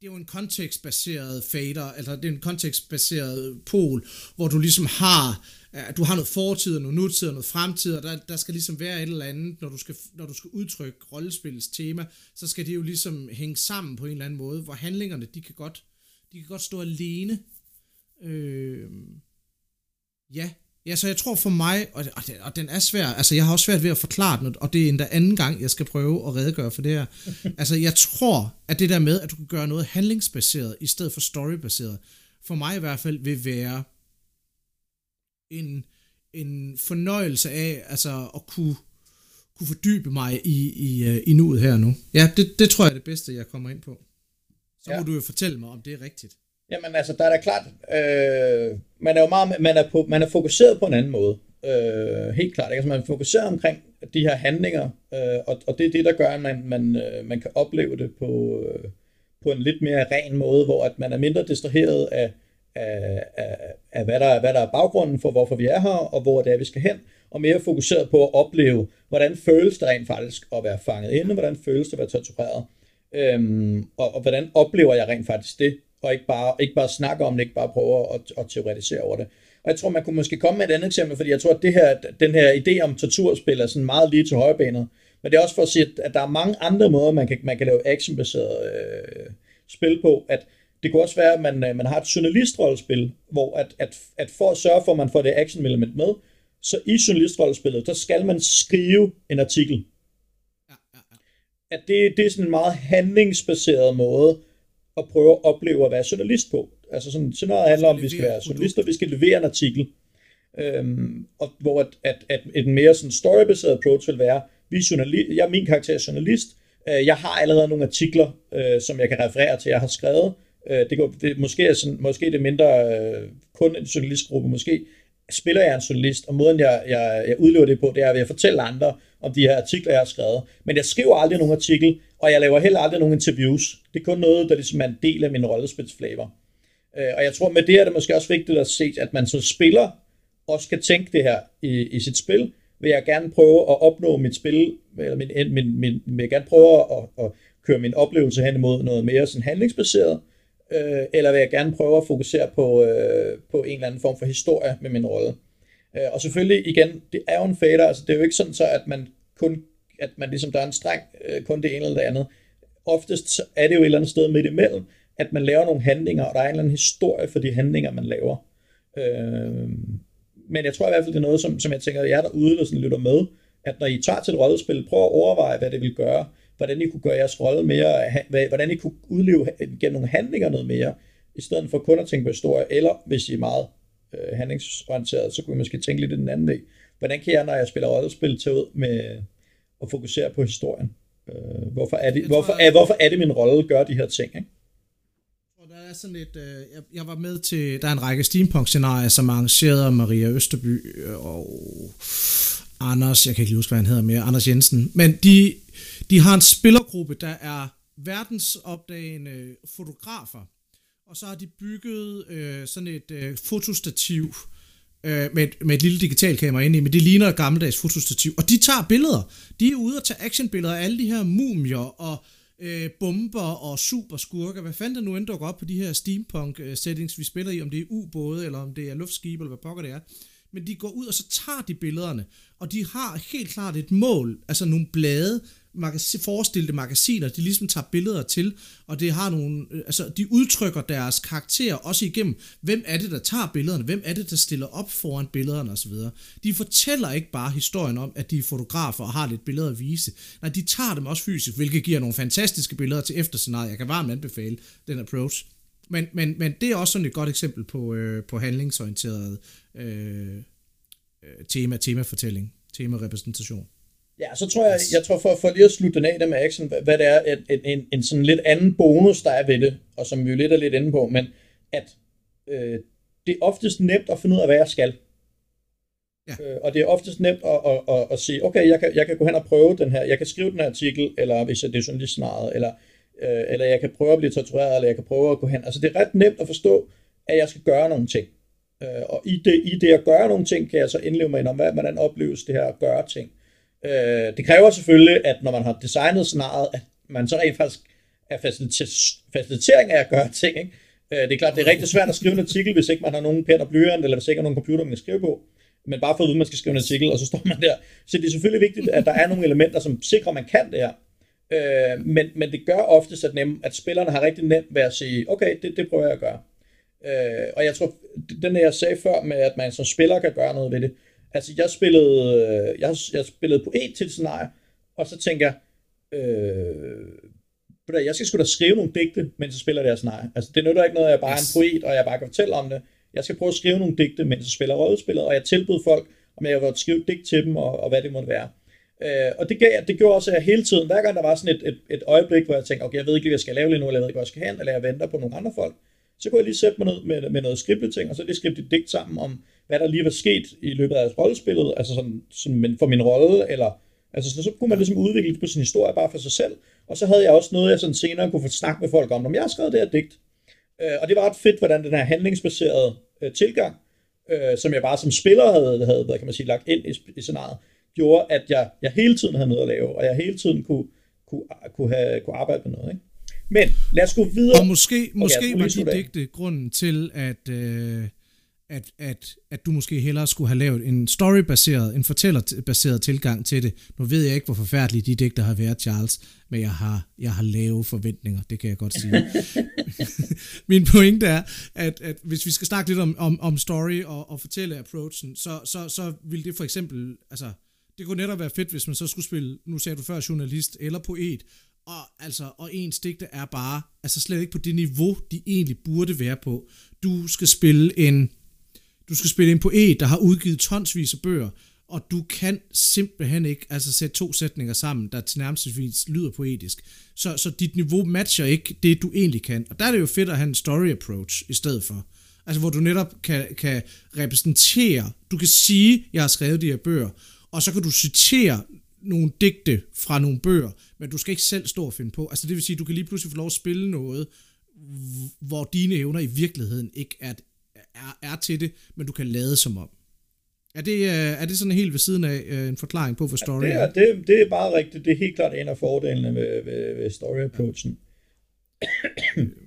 det er jo en kontekstbaseret fader, eller det er en kontekstbaseret pol, hvor du ligesom har, du har noget fortid, noget nutid og noget fremtid, og der, der skal ligesom være et eller andet, når du skal, når du skal udtrykke rollespillets tema, så skal det jo ligesom hænge sammen på en eller anden måde, hvor handlingerne, de kan godt, de kan godt stå alene. Øh, Ja, ja, så jeg tror for mig, og, og, og den er svær, altså jeg har også svært ved at forklare den, og det er endda anden gang, jeg skal prøve at redegøre for det her. altså jeg tror, at det der med, at du kan gøre noget handlingsbaseret, i stedet for storybaseret, for mig i hvert fald vil være en, en fornøjelse af, altså at kunne, kunne fordybe mig i, i, øh, i nuet her nu. Ja, det, det tror jeg er det bedste, jeg kommer ind på. Så ja. må du jo fortælle mig, om det er rigtigt. Jamen altså, der er da klart, øh, man er jo meget, man er, på, man er fokuseret på en anden måde. Øh, helt klart, ikke? Altså, man er fokuseret omkring de her handlinger, øh, og, og det er det, der gør, at man, man, øh, man kan opleve det på, øh, på en lidt mere ren måde, hvor at man er mindre distraheret af, af, af, af hvad, der, hvad der er baggrunden for, hvorfor vi er her, og hvor det er, vi skal hen, og mere fokuseret på at opleve, hvordan føles det rent faktisk at være fanget inde, hvordan føles det at være tortureret, øhm, og, og hvordan oplever jeg rent faktisk det, og ikke bare, ikke bare snakke om det, ikke bare prøve at, at teoretisere over det. Og jeg tror, man kunne måske komme med et andet eksempel, fordi jeg tror, at det her, den her idé om torturspil er sådan meget lige til højbenet, Men det er også for at sige, at der er mange andre måder, man kan, man kan lave actionbaseret øh, spil på. At det kunne også være, at man, øh, man har et journalistrollespil, hvor at, at, at for at sørge for, at man får det action-element med, så i journalistrollespillet, der skal man skrive en artikel. Ja, ja, ja. At det, det er sådan en meget handlingsbaseret måde at prøve at opleve at være journalist på. Altså sådan, sådan noget handler om, at vi skal være journalister, vi skal levere en artikel. Øhm, og hvor at, at, at et mere sådan storybaseret approach vil være, vi journalist, jeg min karakter er journalist, øh, jeg har allerede nogle artikler, øh, som jeg kan referere til, jeg har skrevet. Øh, det, går, det måske er sådan, måske det mindre øh, kun en journalistgruppe, måske spiller jeg en journalist, og måden jeg, jeg, jeg udlever det på, det er ved at fortælle andre om de her artikler, jeg har skrevet. Men jeg skriver aldrig nogen artikel, og jeg laver heller aldrig nogen interviews. Det er kun noget, der ligesom er en del af min rollespilsflavor. Øh, og jeg tror, med det er det måske også vigtigt at se, at man som spiller også kan tænke det her i, i sit spil. Vil jeg gerne prøve at opnå mit spil, eller min, min, min, vil jeg gerne prøve at, at køre min oplevelse hen imod noget mere sådan handlingsbaseret, øh, eller vil jeg gerne prøve at fokusere på, øh, på en eller anden form for historie med min rolle. Øh, og selvfølgelig igen, det er jo en fader, altså det er jo ikke sådan så, at man kun, at man ligesom, der er en streng, øh, kun det ene eller det andet. Oftest så er det jo et eller andet sted midt imellem, at man laver nogle handlinger, og der er en eller anden historie for de handlinger, man laver. Øh, men jeg tror i hvert fald, det er noget, som, som jeg tænker, at jer derude, der sådan lytter med, at når I tager til et rollespil, prøv at overveje, hvad det vil gøre, hvordan I kunne gøre jeres rolle mere, hvordan I kunne udleve gennem nogle handlinger noget mere, i stedet for kun at tænke på historie, eller hvis I er meget øh, handlingsorienteret, så kunne I måske tænke lidt i den anden vej. Hvordan kan jeg, når jeg spiller rollespil, tage ud med at fokusere på historien? Øh, hvorfor, er det, hvorfor, er, hvorfor er det min rolle gør de her ting? Ikke? der er sådan et, øh, jeg, jeg var med til, der er en række steampunk-scenarier, som er arrangeret af Maria Østerby og Anders, jeg kan ikke huske, hvad han hedder mere, Anders Jensen, men de, de har en spillergruppe, der er verdensopdagende fotografer, og så har de bygget øh, sådan et øh, fotostativ øh, med, et, med et lille digitalkamera inde i, men det ligner et gammeldags fotostativ, og de tager billeder. De er ude og tage actionbilleder af alle de her mumier og øh, bomber og superskurker. Hvad fanden der nu end dukker op på de her steampunk-settings, øh, vi spiller i, om det er ubåde, eller om det er luftskibe, eller hvad pokker det er. Men de går ud, og så tager de billederne, og de har helt klart et mål, altså nogle blade, magasi- forestilte magasiner, de ligesom tager billeder til, og det har nogle, øh, altså de udtrykker deres karakter også igennem, hvem er det, der tager billederne, hvem er det, der stiller op foran billederne osv. De fortæller ikke bare historien om, at de er fotografer og har lidt billeder at vise. Nej, de tager dem også fysisk, hvilket giver nogle fantastiske billeder til efterscenariet. Jeg kan varmt anbefale den approach. Men, men, men det er også sådan et godt eksempel på, øh, på handlingsorienteret øh, øh tema, temafortælling, temarepræsentation. Ja, så tror jeg, jeg tror for, for lige at slutte den af der med action, hvad, hvad det er, en, en, en sådan lidt anden bonus, der er ved det, og som vi jo lidt er lidt inde på, men at øh, det er oftest nemt at finde ud af, hvad jeg skal. Ja. Øh, og det er oftest nemt at, at, at, at sige, okay, jeg kan, jeg kan gå hen og prøve den her, jeg kan skrive den her artikel, eller hvis det er journalistscenariet, eller, øh, eller jeg kan prøve at blive tortureret, eller jeg kan prøve at gå hen. Altså det er ret nemt at forstå, at jeg skal gøre nogle ting. Øh, og i det, i det at gøre nogle ting, kan jeg så indleve mig ind om, hvordan opleves det her at gøre ting. Øh, Øh, det kræver selvfølgelig, at når man har designet scenariet, at man så rent faktisk er facilitering af at gøre ting. Ikke? Øh, det er klart, det er rigtig svært at skrive en artikel, hvis ikke man har nogen pen og blyant, eller hvis ikke har nogen computer, man kan skrive på. Men bare for at vide, at man skal skrive en artikel, og så står man der. Så det er selvfølgelig vigtigt, at der er nogle elementer, som sikrer, at man kan det her. Øh, men, men det gør oftest, at, nem, at spillerne har rigtig nemt ved at sige, okay, det, det prøver jeg at gøre. Øh, og jeg tror, den jeg sagde før med, at man som spiller kan gøre noget ved det, Altså, jeg spillede, øh, jeg, jeg spillede poet til et scenarie, og så tænker jeg, øh, jeg skal sgu da skrive nogle digte, mens jeg spiller det her scenarie. Altså, det nytter ikke noget, at jeg bare er en poet, og jeg bare kan fortælle om det. Jeg skal prøve at skrive nogle digte, mens jeg spiller rollespillet, og jeg tilbød folk, om jeg ville skrive digt til dem, og, og hvad det måtte være. Øh, og det, gav, det gjorde også, at jeg hele tiden, hver gang der var sådan et, et, et øjeblik, hvor jeg tænkte, okay, jeg ved ikke hvad jeg skal lave lige nu, eller jeg ved ikke, hvor jeg skal hen, eller jeg venter på nogle andre folk, så kunne jeg lige sætte mig ned med, med noget skribleting, og så lige skrive et digt sammen om, hvad der lige var sket i løbet af rollespillet, altså sådan, sådan for min rolle, eller altså så, så kunne man ligesom udvikle på sin historie bare for sig selv, og så havde jeg også noget, jeg sådan senere kunne få snakket med folk om, om jeg har skrevet det her digt. Øh, og det var ret fedt, hvordan den her handlingsbaserede øh, tilgang, øh, som jeg bare som spiller havde, havde hvad kan man sige, lagt ind i, i scenariet, gjorde, at jeg, jeg hele tiden havde noget at lave, og jeg hele tiden kunne, kunne, kunne, have, kunne arbejde med noget. Ikke? Men lad os gå videre. Og måske, måske okay, var de digte grunden til, at, øh, at, at, at du måske hellere skulle have lavet en storybaseret, en fortællerbaseret tilgang til det. Nu ved jeg ikke, hvor forfærdelige de digter har været, Charles, men jeg har, jeg har lave forventninger, det kan jeg godt sige. Min pointe er, at, at hvis vi skal snakke lidt om, om, om story og, og fortælle approachen, så, så, så vil det for eksempel, altså, det kunne netop være fedt, hvis man så skulle spille, nu sagde du før, journalist eller poet, og, altså, og ens digte er bare altså slet ikke på det niveau, de egentlig burde være på. Du skal spille en du skal spille en poet, der har udgivet tonsvis af bøger, og du kan simpelthen ikke altså sætte to sætninger sammen, der til nærmest lyder poetisk. Så, så dit niveau matcher ikke det, du egentlig kan. Og der er det jo fedt at have en story approach i stedet for. Altså hvor du netop kan, kan repræsentere, du kan sige, jeg har skrevet de her bøger, og så kan du citere nogle digte fra nogle bøger, men du skal ikke selv stå og finde på. Altså det vil sige, du kan lige pludselig få lov at spille noget, hvor dine evner i virkeligheden ikke er, er, er til det, men du kan lade som om. Er det, øh, er det sådan helt ved siden af øh, en forklaring på, hvad story ja, det er? Det, det er bare rigtigt. Det er helt klart en af fordelene ved, ved, ved story-approachen.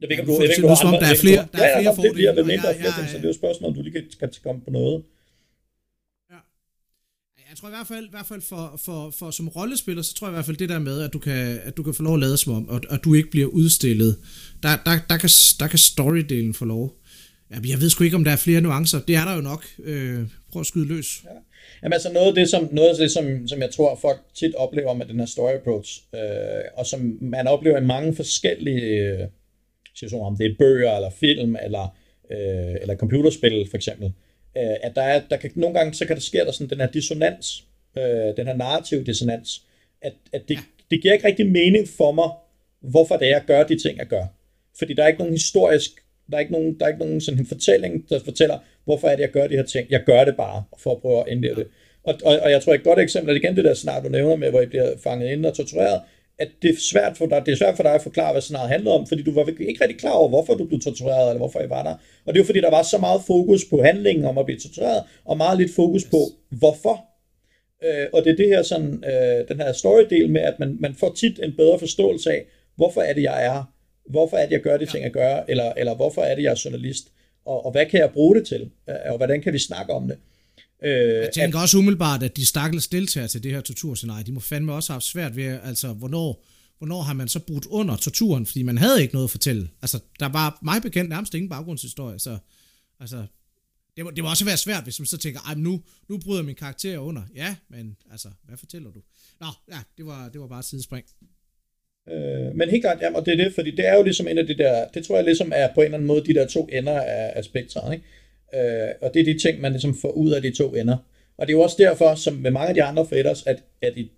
Jeg ved ikke, om du, jeg ved ikke, har Der er flere, der er flere ja, fordele. Det bliver mindre ja, ja, ja, så det er jo spørgsmål, om du lige kan, kan komme på noget. Jeg tror i hvert fald, i hvert fald for, for, for som rollespiller, så tror jeg i hvert fald det der med, at du kan, at du kan få lov at lade som om, og at du ikke bliver udstillet. Der, der, der, kan, der kan storydelen få lov. Jeg ved sgu ikke, om der er flere nuancer. Det er der jo nok. Øh, prøv at skyde løs. Ja. Jamen altså noget af det, som, noget af det, som, som jeg tror, folk tit oplever med den her story approach, øh, og som man oplever i mange forskellige øh, situationer, om det er bøger, eller film, eller, øh, eller computerspil for eksempel, øh, at der, er, der kan, nogle gange så kan der ske der sådan den her dissonans, øh, den her narrativ dissonans, at, at det, det giver ikke rigtig mening for mig, hvorfor det er, jeg gør de ting, jeg gør. Fordi der er ikke nogen historisk, der er ikke nogen, der er ikke nogen sådan en fortælling, der fortæller, hvorfor er det, jeg gør de her ting. Jeg gør det bare, for at prøve at indleve det. Og, og, og jeg tror, et godt eksempel er igen det der snart, du nævner med, hvor I bliver fanget ind og tortureret, at det er svært for dig, det er svært for dig at forklare, hvad scenariet handler om, fordi du var ikke rigtig klar over, hvorfor du blev tortureret, eller hvorfor I var der. Og det er jo fordi, der var så meget fokus på handlingen om at blive tortureret, og meget lidt fokus på, hvorfor. Øh, og det er det her sådan, øh, den her story-del med, at man, man får tit en bedre forståelse af, hvorfor er det, jeg er, hvorfor er det, jeg gør de ting, jeg gør, eller, eller hvorfor er det, jeg er journalist, og, og hvad kan jeg bruge det til, og hvordan kan vi snakke om det. Øh, jeg tænker at, også umiddelbart, at de stakkels deltager til det her torturscenarie, de må fandme også have haft svært ved, altså hvornår, hvornår har man så brudt under torturen, fordi man havde ikke noget at fortælle. Altså, der var mig bekendt nærmest ingen baggrundshistorie, så altså, det må, det må også være svært, hvis man så tænker, Ej, nu, nu bryder min karakter under. Ja, men altså, hvad fortæller du? Nå, ja, det var, det var bare et sidespring. Øh, men helt klart, jamen, og det er det, fordi det er jo ligesom en af de der, det tror jeg ligesom er på en eller anden måde de der to ender af, af spektret, ikke? Øh, og det er de ting, man ligesom får ud af de to ender. Og det er jo også derfor, som med mange af de andre faders, at, at i,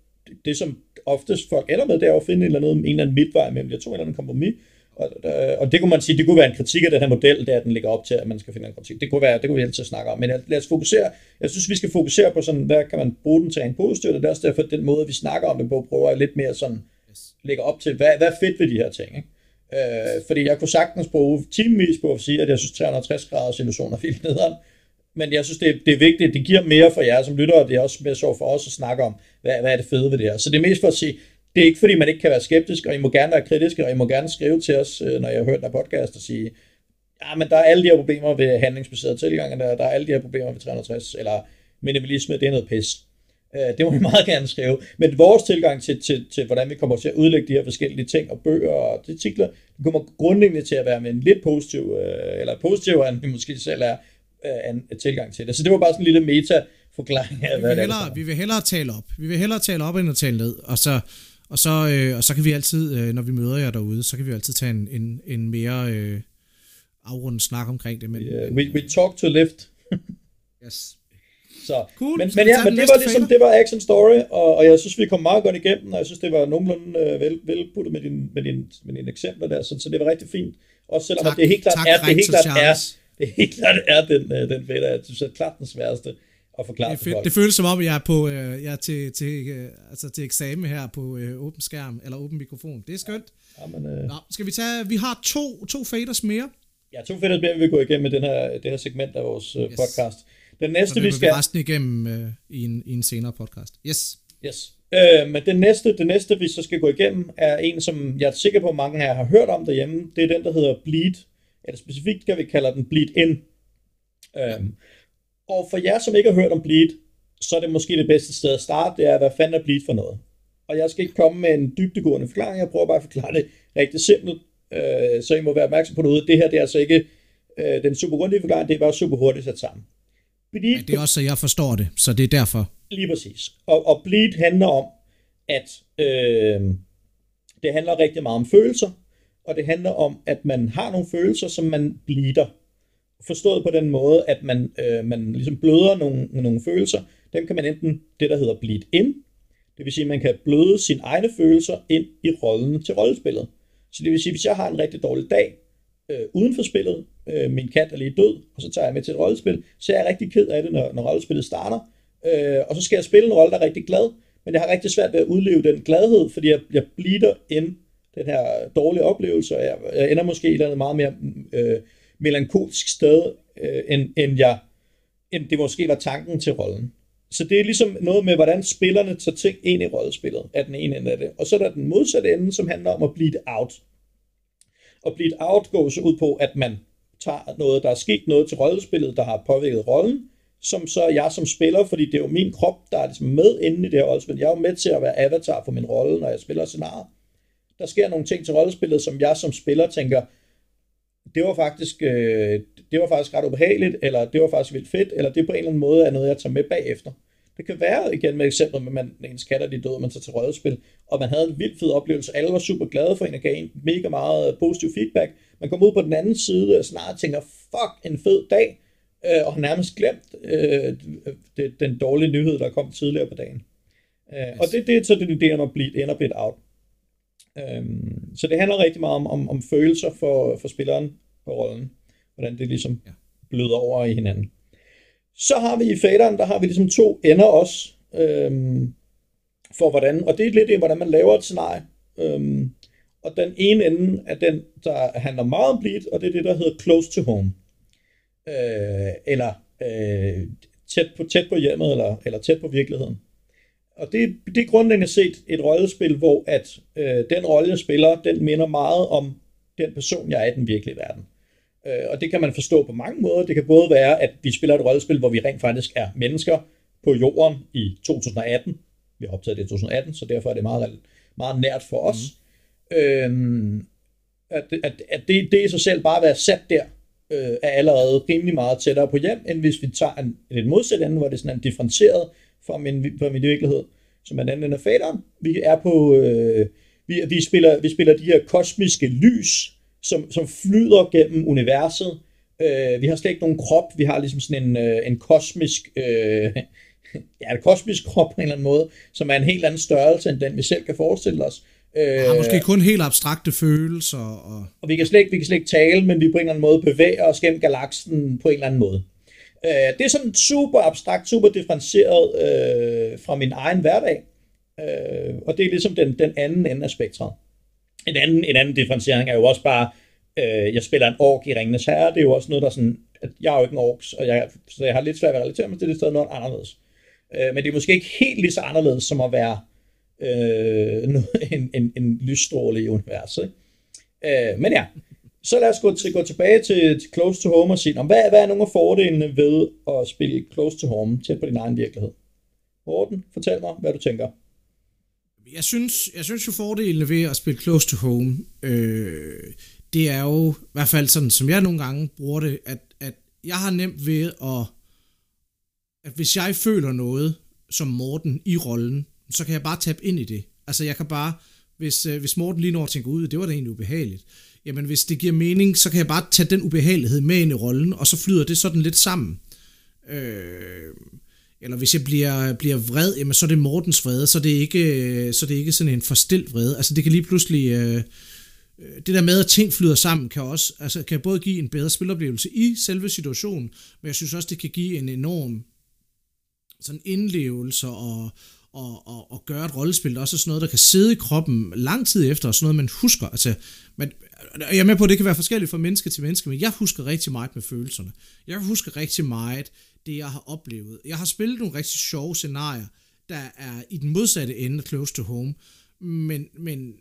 det som oftest folk ender med, det er at finde en eller anden, en eller anden midtvej mellem de to, en eller anden kompromis. Og, øh, og det kunne man sige, det kunne være en kritik af den her model, det er, at den ligger op til, at man skal finde en kritik. Det kunne, være, det kunne vi altid snakke om. Men lad os fokusere, jeg synes, vi skal fokusere på sådan, hvad kan man bruge den til en positiv, og det er også derfor, at den måde, vi snakker om det på, prøver lidt mere sådan, lægge op til, hvad, hvad er fedt ved de her ting. Ikke? Øh, fordi jeg kunne sagtens bruge timevis på at sige, at jeg synes 360 graders illusion er vildt nederen, men jeg synes, det er, det er vigtigt, det giver mere for jer som lytter, og det er også mere så for os at snakke om, hvad, hvad er det fede ved det her. Så det er mest for at sige, det er ikke fordi, man ikke kan være skeptisk, og I må gerne være kritiske, og I må gerne skrive til os, øh, når jeg har hørt der podcast, og sige, ja, men der er alle de her problemer ved handlingsbaseret tilgang, og der, der er alle de her problemer ved 360, eller minimalisme, det er noget pis. Øh, det må vi meget gerne skrive. Men vores tilgang til, til, til, hvordan vi kommer til at udlægge de her forskellige ting og bøger og artikler, det kommer grundlæggende til at være med en lidt positiv, øh, eller positiv, end vi måske selv er, øh, en tilgang til det. Så det var bare sådan en lille meta forklaring af, hvad vi vil, hellere, vi vil hellere tale op. Vi vil hellere tale op, end at tale ned. Og så, og så, øh, og så kan vi altid, øh, når vi møder jer derude, så kan vi altid tage en, en, en mere øh, afrundet snak omkring det. Men, yeah, we, we talk to lift. yes. Så, cool. Men, men ja, men det var ligesom, det var Action Story, og, og jeg synes, vi kom meget godt igennem, og jeg synes, det var nogenlunde øh, vel, velputtet med dine med din, med din eksempler der, så, så det var rigtig fint. Også selvom tak, det helt klart tak, er, det helt klart er, det helt klart er den, øh, den fætter, jeg synes, er klart den sværeste at forklare det, fedt. det føles som om, jeg er, på, øh, jeg er til, til, øh, altså til eksamen her på øh, åben skærm, eller åben mikrofon. Det er skønt. Ja, men, øh... Nå, skal vi tage, vi har to, to faders mere. Ja, to faders mere, vi vil gå igennem med den her, det her segment af vores øh, yes. podcast. Den næste, vi skal... Vi resten igennem øh, i, en, i en senere podcast. Yes. Yes. Øh, men den næste, den næste, vi så skal gå igennem, er en, som jeg er sikker på, at mange af jer har hørt om derhjemme. Det er den, der hedder Bleed. Eller specifikt skal vi kalde den Bleed In. Øh, og for jer, som ikke har hørt om Bleed, så er det måske det bedste sted at starte, det er, hvad fanden er Bleed for noget? Og jeg skal ikke komme med en dybdegående forklaring, jeg prøver bare at forklare det rigtig simpelt, øh, så I må være opmærksom på noget. Det her det er altså ikke øh, den super grundige forklaring, det er bare super hurtigt sat sammen. Bleed, ja, det er også, så jeg forstår det, så det er derfor. Lige præcis. Og, og bleed handler om, at øh, det handler rigtig meget om følelser, og det handler om, at man har nogle følelser, som man bleeder. Forstået på den måde, at man, øh, man ligesom bløder nogle, nogle følelser. Dem kan man enten det, der hedder bleed in, det vil sige, at man kan bløde sine egne følelser ind i rollen til rollespillet. Så det vil sige, at hvis jeg har en rigtig dårlig dag øh, uden for spillet, øh, min kat er lige død, og så tager jeg med til et rollespil, så er jeg rigtig ked af det, når, når rollespillet starter. Øh, og så skal jeg spille en rolle, der er rigtig glad, men jeg har rigtig svært ved at udleve den gladhed, fordi jeg, jeg blider ind den her dårlige oplevelse, og jeg, jeg ender måske et eller andet meget mere øh, melankolsk sted, øh, end, end, jeg, end det måske var tanken til rollen. Så det er ligesom noget med, hvordan spillerne tager ting ind i rollespillet, af den ene ende af det. Og så er der den modsatte ende, som handler om at blive det out. Og bleed out går så ud på, at man tager noget, der er sket noget til rollespillet, der har påvirket rollen, som så jeg som spiller, fordi det er jo min krop, der er ligesom med inde i det her rollespil. Jeg er jo med til at være avatar for min rolle, når jeg spiller scenarier. Der sker nogle ting til rollespillet, som jeg som spiller tænker, det var faktisk, øh, det var faktisk ret ubehageligt, eller det var faktisk vildt fedt, eller det på en eller anden måde er noget, jeg tager med bagefter. Det kan være, igen med eksempel med, at man, ens katter de døde, og man tager til rollespil, og man havde en vildt fed oplevelse, alle var super glade for en, og gav en mega meget positiv feedback. Man kommer ud på den anden side og snart tænker, fuck, en fed dag, øh, og har nærmest glemt øh, det, den dårlige nyhed, der kom tidligere på dagen. Øh, yes. Og det, det er så det ideen om at blive og blive out. Øh, så det handler rigtig meget om, om, om følelser for, for spilleren på rollen, hvordan det ligesom ja. bløder over i hinanden. Så har vi i faderen, der har vi ligesom to ender også, øhm, for hvordan, og det er lidt det, hvordan man laver et scenarie. Øhm, og den ene ende er den, der handler meget om bleed, og det er det, der hedder close to home. Øh, eller øh, tæt, på, tæt på hjemmet, eller, eller tæt på virkeligheden. Og det, det er grundlæggende set et rollespil, hvor at øh, den rolle, jeg spiller, den minder meget om den person, jeg er i den virkelige verden. Øh, og det kan man forstå på mange måder. Det kan både være, at vi spiller et rollespil, hvor vi rent faktisk er mennesker på jorden i 2018. Vi har optaget det i 2018, så derfor er det meget, meget nært for os. Mm. Øhm, at, at, at det, det i sig selv bare at være sat der, øh, er allerede rimelig meget tættere på hjem, end hvis vi tager en, et modsat ende, hvor det er sådan en differentieret fra min, fra min virkelighed, som er den anden af faderen. Vi er på, øh, Vi, vi, spiller, vi spiller de her kosmiske lys, som, som flyder gennem universet. Øh, vi har slet ikke nogen krop, vi har ligesom sådan en, øh, en kosmisk... Øh, ja, en kosmisk krop på en eller anden måde, som er en helt anden størrelse, end den vi selv kan forestille os. Øh, har måske kun helt abstrakte følelser. Og, og vi, kan slet ikke, vi kan slet ikke tale, men vi på en eller anden måde bevæger os gennem galaksen på en eller anden måde. Øh, det er sådan super abstrakt, super differentieret øh, fra min egen hverdag. Øh, og det er ligesom den, den anden ende af spektret. En anden, en anden differentiering er jo også bare, øh, jeg spiller en ork i Ringenes Herre, det er jo også noget, der sådan, at jeg er jo ikke en ork, og jeg, så jeg har lidt svært ved at relatere mig til det, er noget anderledes. Øh, men det er måske ikke helt lige så anderledes som at være øh, en, en, en lysstråle i universet. Øh, men ja, så lad os gå, til, gå tilbage til, til Close to Home og sige, hvad, hvad er nogle af fordelene ved at spille Close to Home tæt på din egen virkelighed? Morten, fortæl mig, hvad du tænker. Jeg synes, jeg synes jo fordelene ved at spille Close to Home, øh, det er jo, i hvert fald sådan, som jeg nogle gange bruger det, at, at jeg har nemt ved at, at hvis jeg føler noget som Morten i rollen, så kan jeg bare tabe ind i det. Altså jeg kan bare, hvis, øh, hvis Morten lige når at tænke ud, det var da egentlig ubehageligt, jamen hvis det giver mening, så kan jeg bare tage den ubehagelighed med ind i rollen, og så flyder det sådan lidt sammen. Øh, eller hvis jeg bliver, bliver vred, jamen så er det Mortens vrede, så er det ikke, øh, så er det ikke sådan en forstilt vrede. Altså det kan lige pludselig, øh, øh, det der med, at ting flyder sammen, kan også, altså kan både give en bedre spiloplevelse i selve situationen, men jeg synes også, det kan give en enorm sådan indlevelse og, og, og, og gøre et rollespil, der også er sådan noget, der kan sidde i kroppen lang tid efter, og sådan noget, man husker. Altså, man, jeg er med på, at det kan være forskelligt fra menneske til menneske, men jeg husker rigtig meget med følelserne. Jeg husker rigtig meget det, jeg har oplevet. Jeg har spillet nogle rigtig sjove scenarier, der er i den modsatte ende af Close to Home, men, men,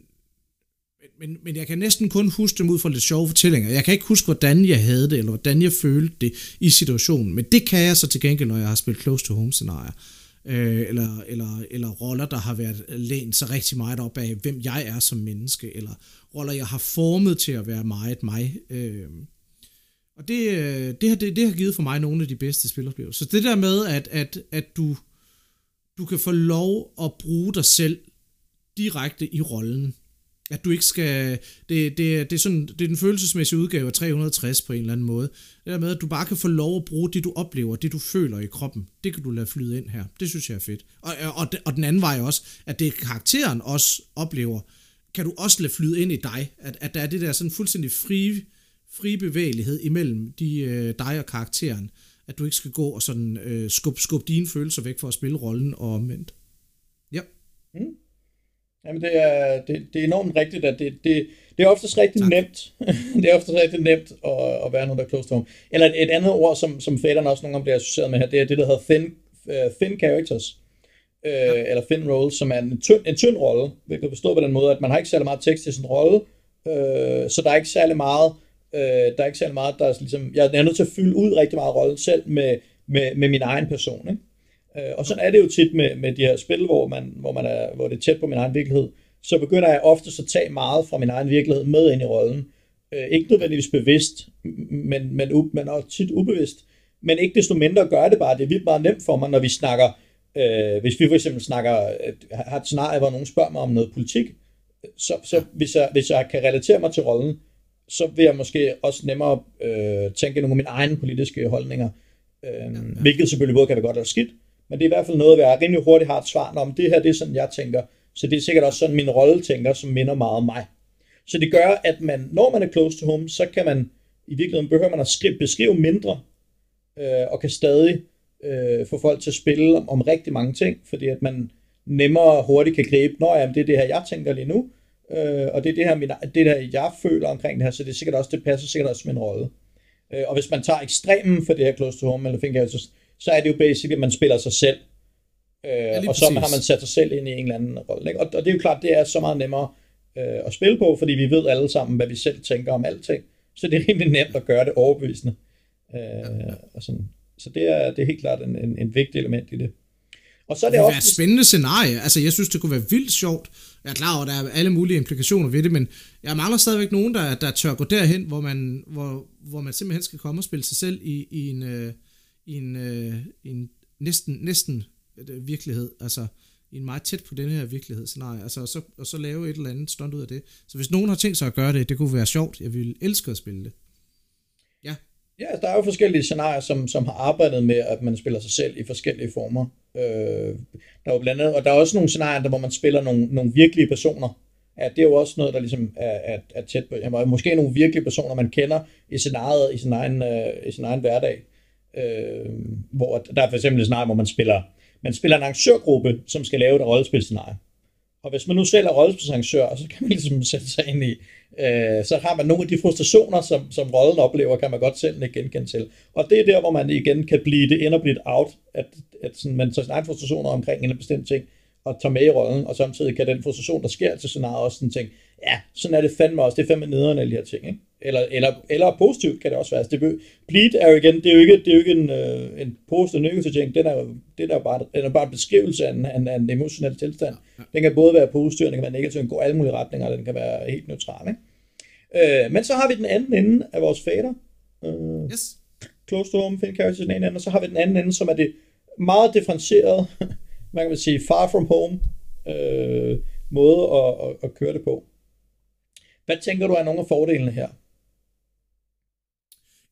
men, men jeg kan næsten kun huske dem ud fra lidt sjove fortællinger. Jeg kan ikke huske, hvordan jeg havde det, eller hvordan jeg følte det i situationen, men det kan jeg så til gengæld, når jeg har spillet Close to Home scenarier øh, eller, eller, eller roller, der har været lænt så rigtig meget op af, hvem jeg er som menneske, eller roller, jeg har formet til at være meget mig. Øh, og det, øh, det, har, det, det har givet for mig nogle af de bedste spiloplevelser. Så det der med, at, at, at du, du kan få lov at bruge dig selv direkte i rollen, at du ikke skal... Det, det, det, er sådan, det er den følelsesmæssige udgave af 360 på en eller anden måde. Det der med, at du bare kan få lov at bruge det, du oplever, det du føler i kroppen. Det kan du lade flyde ind her. Det synes jeg er fedt. Og, og, og den anden vej også, at det karakteren også oplever, kan du også lade flyde ind i dig. At, at der er det der sådan fuldstændig frie fri bevægelighed imellem de, øh, dig og karakteren. At du ikke skal gå og sådan øh, skubbe skub dine følelser væk for at spille rollen og omvendt. Ja. Mm. Jamen, det er, det, det er enormt rigtigt, at det, det, det er oftest rigtig tak. nemt. det er oftest rigtig nemt at, at være noget, der er close to home. Eller et, et andet ord, som, som fætterne også nogle gange bliver associeret med her, det er det, der hedder thin, uh, thin characters. Ja. Eller thin roles, som er en tynd, en tynd rolle, hvilket forstå på den måde, at man har ikke særlig meget tekst i sin rolle, uh, så der er ikke særlig meget, Øh, der er ikke særlig meget, der er ligesom, jeg er nødt til at fylde ud rigtig meget rollen selv med, med, med min egen person, ikke? Øh, og sådan er det jo tit med, med de her spil, hvor, man, hvor, man er, hvor det er tæt på min egen virkelighed. Så begynder jeg ofte at tage meget fra min egen virkelighed med ind i rollen. Øh, ikke nødvendigvis bevidst, men, men, men også tit ubevidst. Men ikke desto mindre gør det bare. Det er vildt meget nemt for mig, når vi snakker, øh, hvis vi for eksempel snakker, har et scenarie, hvor nogen spørger mig om noget politik, så, så hvis, jeg, hvis jeg kan relatere mig til rollen, så vil jeg måske også nemmere øh, tænke nogle af mine egne politiske holdninger. Øh, ja, ja. Hvilket selvfølgelig både kan være godt eller skidt, men det er i hvert fald noget, jeg rimelig hurtigt har et svar om. Det her, det er sådan, jeg tænker. Så det er sikkert også sådan, min rolle tænker, som minder meget om mig. Så det gør, at man, når man er close to home, så kan man, i virkeligheden behøver man at skrive, beskrive mindre, øh, og kan stadig øh, få folk til at spille om, om rigtig mange ting, fordi at man nemmere hurtigt kan gribe, når jamen, det er det her, jeg tænker lige nu, øh, og det er det her, min, det der, jeg føler omkring det her, så det er sikkert også, det passer sikkert også min rolle. Øh, og hvis man tager ekstremen for det her close to home, eller finger, så, så er det jo basic, at man spiller sig selv. Øh, ja, og så præcis. har man sat sig selv ind i en eller anden rolle. Ikke? Og, og det er jo klart, det er så meget nemmere øh, at spille på, fordi vi ved alle sammen, hvad vi selv tænker om alting. Så det er rimelig nemt at gøre det overbevisende. Øh, ja. og sådan. Så det er, det er helt klart en, en, en vigtig element i det. Og så er det, det også... et spændende scenarie. Altså, jeg synes, det kunne være vildt sjovt. Jeg er klar over, at der er alle mulige implikationer ved det, men jeg mangler stadigvæk nogen, der, der tør gå derhen, hvor man, hvor, hvor man simpelthen skal komme og spille sig selv i, i en... Øh, i en, øh, en næsten, næsten øh, virkelighed. Altså i en meget tæt på den her virkelighedsscenarie, altså, og, så, og så lave et eller andet stunt ud af det. Så hvis nogen har tænkt sig at gøre det, det kunne være sjovt. Jeg ville elske at spille det. Ja. Der er jo forskellige scenarier, som, som har arbejdet med, at man spiller sig selv i forskellige former. Øh, der er jo blandt andet, og der er også nogle scenarier, der, hvor man spiller nogle, nogle virkelige personer. Ja, det er jo også noget, der ligesom er, er, er tæt på. Jamen, måske nogle virkelige personer, man kender i scenariet, i sin egen, øh, i sin egen hverdag. Øh, hvor der er for eksempel et scenarie, hvor man spiller, man spiller en arrangørgruppe, som skal lave et rollespilscenarie. Og hvis man nu selv er rollespilsarrangør, så kan man ligesom sætte sig ind i, øh, så har man nogle af de frustrationer, som, som rollen oplever, kan man godt selv ikke genkende til. Og det er der, hvor man igen kan blive det ind og blive et out, at, at sådan, man tager sine egne frustrationer omkring en bestemt ting, og tager med i rollen, og samtidig kan den frustration, der sker til scenariet, også sådan ting, ja, sådan er det fandme også, det er fandme nederen alle de her ting, ikke? Eller, eller, eller positivt kan det også være. Altså, det, bleed er jo igen, det er jo ikke, det er jo ikke en, øh, en positiv negativ ting, den er det er bare, den er bare en beskrivelse af en, af en, af en emotionel tilstand. Den kan både være positiv, den kan være negativ, den kan gå alle mulige retninger, og den kan være helt neutral, ikke? Øh, men så har vi den anden ende af vores fader. Øh, yes. Close to home, find characters den ene ende, og så har vi den anden ende, som er det meget differentieret, man kan sige far from home øh, måde at, at, at køre det på. Hvad tænker du er nogle af fordelene her?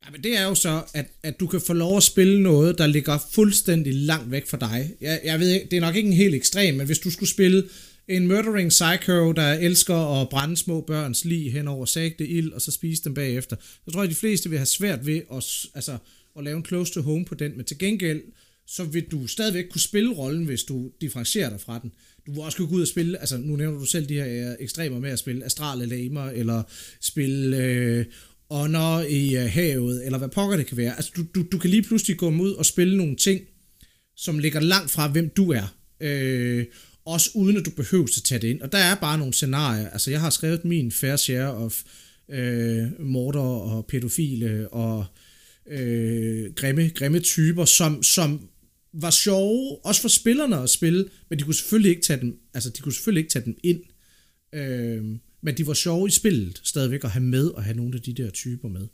Ja, men det er jo så, at, at du kan få lov at spille noget, der ligger fuldstændig langt væk fra dig. Jeg, jeg ved ikke, det er nok ikke en helt ekstrem, men hvis du skulle spille en murdering psycho, der elsker at brænde små børns lig hen over sagte ild, og så spise dem bagefter, så tror jeg, at de fleste vil have svært ved at, altså, at lave en close to home på den, men til gengæld, så vil du stadigvæk kunne spille rollen, hvis du differentierer dig fra den. Du vil også kunne gå ud og spille, altså nu nævner du selv de her øh, ekstremer med at spille astrale lamer, eller spille øh, ånder i øh, havet, eller hvad pokker det kan være. Altså du, du, du kan lige pludselig gå ud og spille nogle ting, som ligger langt fra, hvem du er. Øh, også uden at du behøver at tage det ind. Og der er bare nogle scenarier. Altså jeg har skrevet min fair share of øh, morder og pædofile og øh, grimme, grimme typer, som, som var sjove, også for spillerne at spille, men de kunne selvfølgelig ikke tage dem, altså de kunne selvfølgelig ikke tage dem ind. Øh, men de var sjove i spillet stadigvæk at have med og have nogle af de der typer med.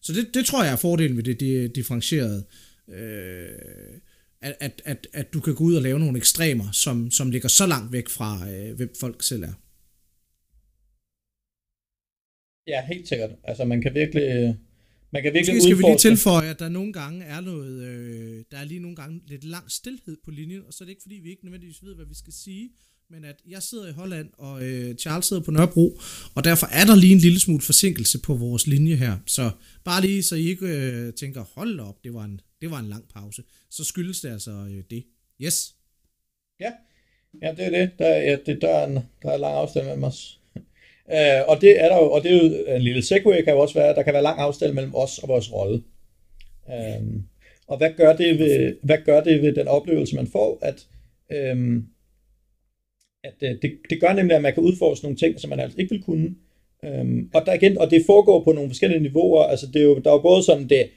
Så det, det tror jeg er fordelen ved det, det differentierede. Øh, at, at, at, at du kan gå ud og lave nogle ekstremer, som, som ligger så langt væk fra, øh, hvem folk selv er. Ja, helt sikkert. Altså man kan virkelig øh, man kan virkelig Måske skal vi lige tilføje, at der nogle gange er noget, øh, der er lige nogle gange lidt lang stillhed på linjen, og så er det ikke fordi, vi ikke nødvendigvis ved, hvad vi skal sige, men at jeg sidder i Holland, og øh, Charles sidder på Nørrebro, og derfor er der lige en lille smule forsinkelse på vores linje her. Så bare lige, så I ikke øh, tænker, hold op, det var, en, det var en lang pause. Så skyldes det altså øh, det. Yes. Ja, ja det er det. Der, ja, det der, er en, der er lang afstand mellem os. Øh, og det er der jo, og det er jo øh, en lille segue, kan jo også være, der kan være lang afstand mellem os og vores rolle. Øh, og hvad gør det ved, hvad gør det ved den oplevelse, man får, at, øhm, øh, at det, det gør nemlig, at man kan udforske nogle ting, som man altså ikke vil kunne. Øh, og, der igen, og det foregår på nogle forskellige niveauer. Altså det er jo, der er jo både sådan det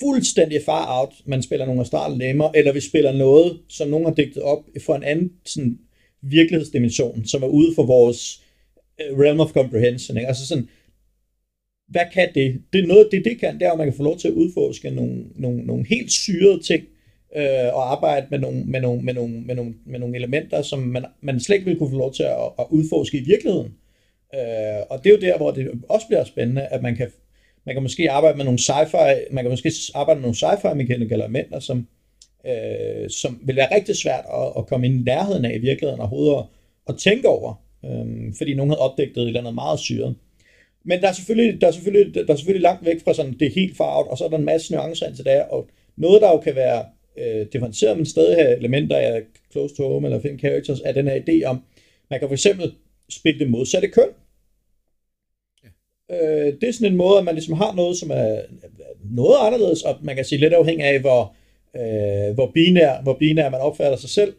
fuldstændig far out, man spiller nogle astrale lemmer, eller vi spiller noget, som nogen har digtet op for en anden sådan, virkelighedsdimension, som er ude for vores Øh, Øh, realm of comprehension. Ikke? Altså sådan, hvad kan det? Det er noget, det det kan, det er, at man kan få lov til at udforske nogle, nogle, nogle helt syrede ting, øh, og arbejde med nogle, med, nogle, med, nogle, med, nogle, med nogle elementer, som man, man slet ikke vil kunne få lov til at, at udforske i virkeligheden. Øh, og det er jo der, hvor det også bliver spændende, at man kan, man kan måske arbejde med nogle sci-fi, man kan måske arbejde med nogle sci-fi mekaniske elementer, som, øh, som vil være rigtig svært at, at komme ind i nærheden af i virkeligheden, og overhovedet at, at tænke over øhm, fordi nogen havde opdaget et eller andet meget syret. Men der er selvfølgelig, der er selvfølgelig, der er selvfølgelig langt væk fra sådan det helt farvet, og så er der en masse nuancer indtil der, og noget, der jo kan være øh, differentieret, men stadig have elementer af close to home eller film characters, er den her idé om, man kan for eksempel spille det modsatte køn. Ja. Øh, det er sådan en måde, at man ligesom har noget, som er noget anderledes, og man kan sige lidt afhængig af, hvor, øh, hvor, binær, hvor binær man opfatter sig selv,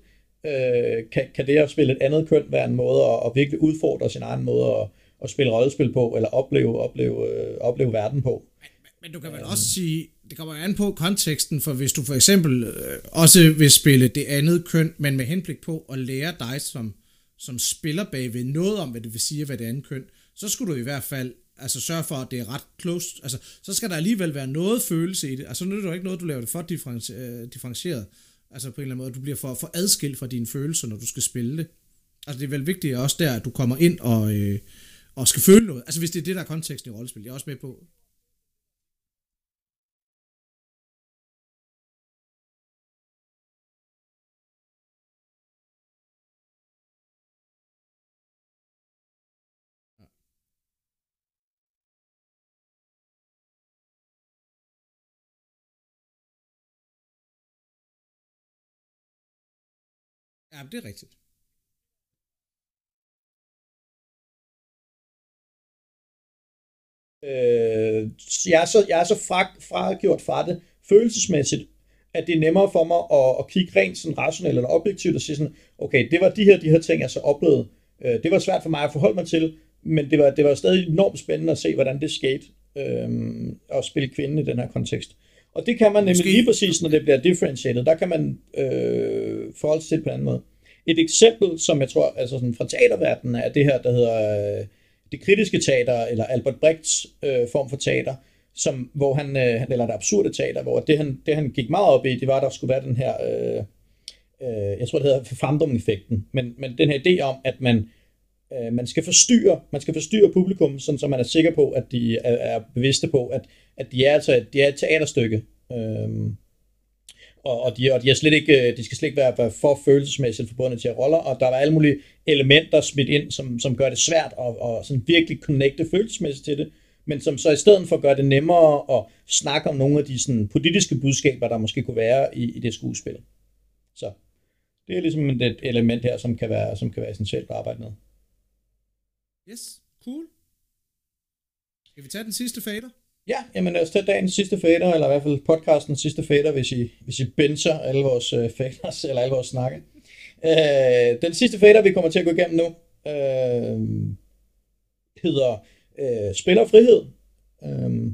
øh, kan, kan det at spille et andet køn være en måde at, at virkelig udfordre sin egen måde at, at spille rollespil på, eller opleve, opleve, øh, opleve verden på. Men, men du kan vel også sige, det kommer an på konteksten, for hvis du for eksempel øh, også vil spille det andet køn, men med henblik på at lære dig som, som spiller bagved noget om, hvad det vil sige hvad det andet køn, så skulle du i hvert fald altså sørge for, at det er ret close, altså så skal der alligevel være noget følelse i det, altså nu er det jo ikke noget, du laver det for øh, differentieret, Altså på en eller anden måde, du bliver for, for adskilt fra dine følelser, når du skal spille det. Altså det er vel vigtigt også der, at du kommer ind og, øh, og skal føle noget. Altså hvis det er det, der er konteksten i rollespil. Jeg er også med på, Ja, det er rigtigt. Øh, jeg er så, jeg er så fra, fragjort fra det følelsesmæssigt, at det er nemmere for mig at, at kigge rent sådan rationelt eller objektivt og sige sådan, okay, det var de her, de her ting, jeg så oplevede. Øh, det var svært for mig at forholde mig til, men det var, det var stadig enormt spændende at se, hvordan det skete øh, at spille kvinden i den her kontekst. Og det kan man nemlig Måske. lige præcis, når det bliver differentiated, der kan man øh, forholde sig til på en anden måde. Et eksempel, som jeg tror, altså sådan fra teaterverdenen, er det her, der hedder øh, det kritiske teater, eller Albert Brechts øh, form for teater, som, hvor han, øh, eller det absurde teater, hvor det han, det han gik meget op i, det var, at der skulle være den her, øh, øh, jeg tror det hedder Framdum-effekten, men, men den her idé om, at man, øh, man skal forstyrre, man skal forstyrre publikum, sådan så man er sikker på, at de er, er bevidste på, at, at de er altså de er et teaterstykke. Øhm, og, og, de, og de, er slet ikke, øh, de skal slet ikke være, være for følelsesmæssigt forbundet til roller, og der er alle mulige elementer smidt ind, som, som gør det svært at og sådan virkelig connecte følelsesmæssigt til det, men som så i stedet for gør det nemmere at snakke om nogle af de sådan, politiske budskaber, der måske kunne være i, i det skuespil. Så det er ligesom et element her, som kan være, som kan være essentielt at arbejde med. Yes, cool. Skal vi tage den sidste fader? Ja, jamen lad os tage dagens sidste fader, eller i hvert fald podcastens sidste fader, hvis I, hvis I bencher alle vores øh, faders, eller alle vores snakke. Øh, den sidste fader, vi kommer til at gå igennem nu, øh, hedder øh, Spillerfrihed, øh,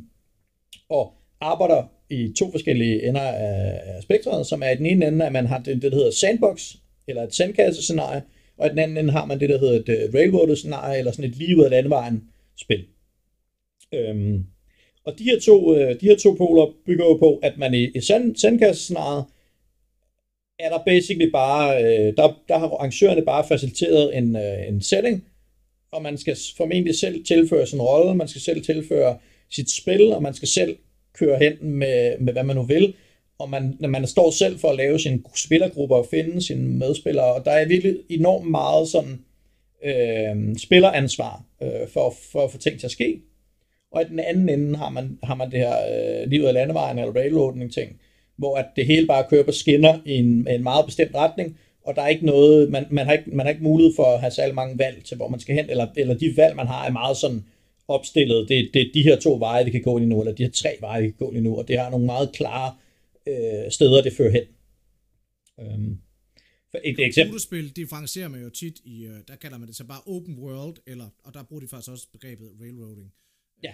og arbejder i to forskellige ender af, af spektret, som er i den ene ende, at man har det, det der hedder sandbox, eller et sandkasse-scenarie, og i den anden ende har man det, der hedder et øh, railroad-scenarie, eller sådan et lige ud af landevejen spil. Um, og de her to, øh, de her to poler bygger jo på, at man i, i sand, sandkassescenariet er der basically bare, øh, der, der har arrangørerne bare faciliteret en, øh, en setting, og man skal formentlig selv tilføre sin rolle, man skal selv tilføre sit spil, og man skal selv køre hen med, med hvad man nu vil, og man, man står selv for at lave sin spillergruppe og finde sine medspillere, og der er virkelig enormt meget sådan øh, spilleransvar øh, for, for at få ting til at ske og i den anden ende har man, har man det her øh, livet af landevejen eller railroading ting, hvor at det hele bare kører på skinner i en, en meget bestemt retning, og der er ikke noget, man, man, har ikke, man har ikke mulighed for at have særlig mange valg til, hvor man skal hen, eller, eller de valg, man har, er meget sådan opstillet. Det, det er de her to veje, vi kan gå lige nu, eller de her tre veje, vi kan gå lige nu, og det har nogle meget klare øh, steder, det fører hen. Øhm. Et eksempel. Computerspil differencierer man jo tit i, øh, der kalder man det så bare open world, eller, og der bruger de faktisk også begrebet railroading. Ja,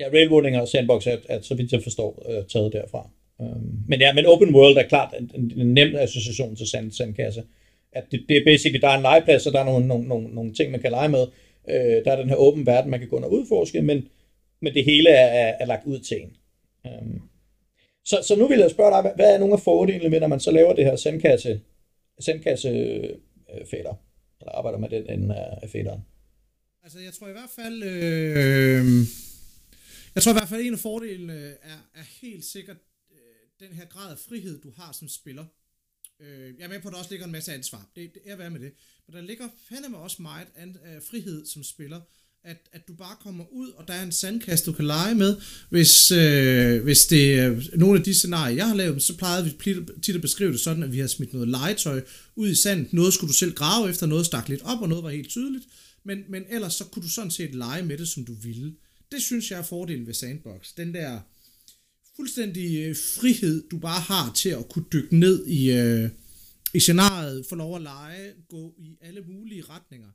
ja railroading og sandbox er, er så vidt jeg forstår, øh, taget derfra. Um, men ja, men open world er klart en, en, en nem association til sand, sandkasse. At det, det er basically, der er en legeplads, og der er nogle, nogle, nogle, nogle ting, man kan lege med. Øh, der er den her åben verden, man kan gå ind og udforske, men, men det hele er, er, er lagt ud til en. Um, så, så nu vil jeg spørge dig, hvad, hvad er nogle af fordelene med, når man så laver det her sandkasse, sandkasse øh, fætter, eller arbejder med den ende af fætteren? Altså, jeg tror i hvert fald... Øh, jeg tror i hvert fald, en af fordelene øh, er, er helt sikkert øh, den her grad af frihed, du har som spiller. Øh, jeg er med på, at der også ligger en masse ansvar. Det, det er værd med det. Men der ligger fandeme også meget an, øh, frihed som spiller. At, at du bare kommer ud, og der er en sandkast, du kan lege med. Hvis, øh, hvis det er nogle af de scenarier, jeg har lavet, så plejede vi tit at beskrive det sådan, at vi har smidt noget legetøj ud i sandet. Noget skulle du selv grave efter, noget stak lidt op, og noget var helt tydeligt men, men ellers så kunne du sådan set lege med det, som du ville. Det synes jeg er fordelen ved Sandbox. Den der fuldstændig øh, frihed, du bare har til at kunne dykke ned i, øh, i scenariet, få lov at lege, gå i alle mulige retninger.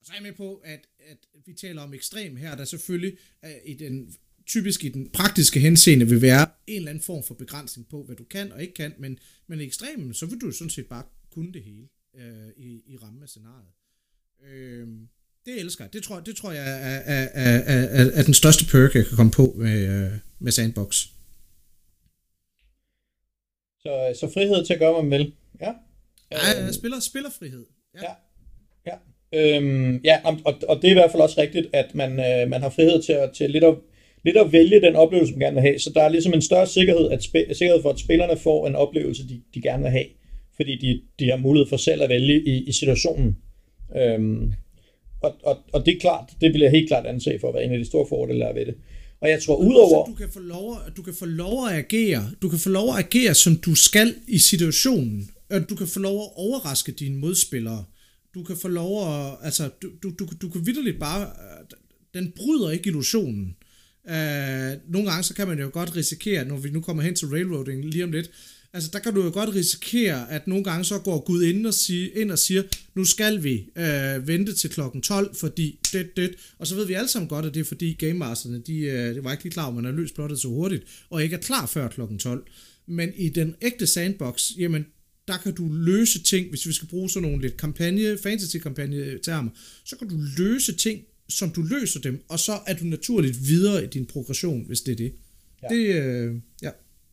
Og så er jeg med på, at, at vi taler om ekstrem her, der selvfølgelig er i den, typisk i den praktiske henseende vil være en eller anden form for begrænsning på, hvad du kan og ikke kan, men, men i ekstremen, så vil du sådan set bare kunne det hele øh, i, i ramme af scenariet. Øh, det elsker jeg. Det tror, det tror jeg er, er, er, er, er den største perk, jeg kan komme på med, øh, med Sandbox. Så, så frihed til at gøre, hvad man vil. Ja. Ja, øh, spiller, spillerfrihed. Ja. ja. ja. Øhm, ja, og, og det er i hvert fald også rigtigt, at man, øh, man har frihed til, at, til lidt, at, lidt at vælge den oplevelse, man gerne vil have. Så der er ligesom en større sikkerhed, at sp- sikkerhed for, at spillerne får en oplevelse, de, de gerne vil have. Fordi de, de har mulighed for selv at vælge i, i situationen. Øhm, og, og, og det er klart, det vil jeg helt klart anse for at være en af de store fordele der ved det. Og jeg tror udover... du kan, få lov, du kan få lov at agere. Du kan få lov at agere, som du skal i situationen. Du kan få lov at overraske dine modspillere. Du kan få lov at... Altså, du, du, du, du kan vidderligt bare... Den bryder ikke illusionen. Uh, nogle gange så kan man jo godt risikere, når vi nu kommer hen til railroading lige om lidt, Altså, der kan du jo godt risikere, at nogle gange så går Gud ind og, sige, ind og siger, nu skal vi øh, vente til klokken 12, fordi det, det. Og så ved vi alle sammen godt, at det er fordi Game Masterne, de, øh, de var ikke lige klar, at man har løst plottet så hurtigt, og ikke er klar før klokken 12. Men i den ægte sandbox, jamen, der kan du løse ting, hvis vi skal bruge sådan nogle lidt kampagne, fantasy-kampagne-termer, så kan du løse ting, som du løser dem, og så er du naturligt videre i din progression, hvis det er det. Ja. Det, øh, ja.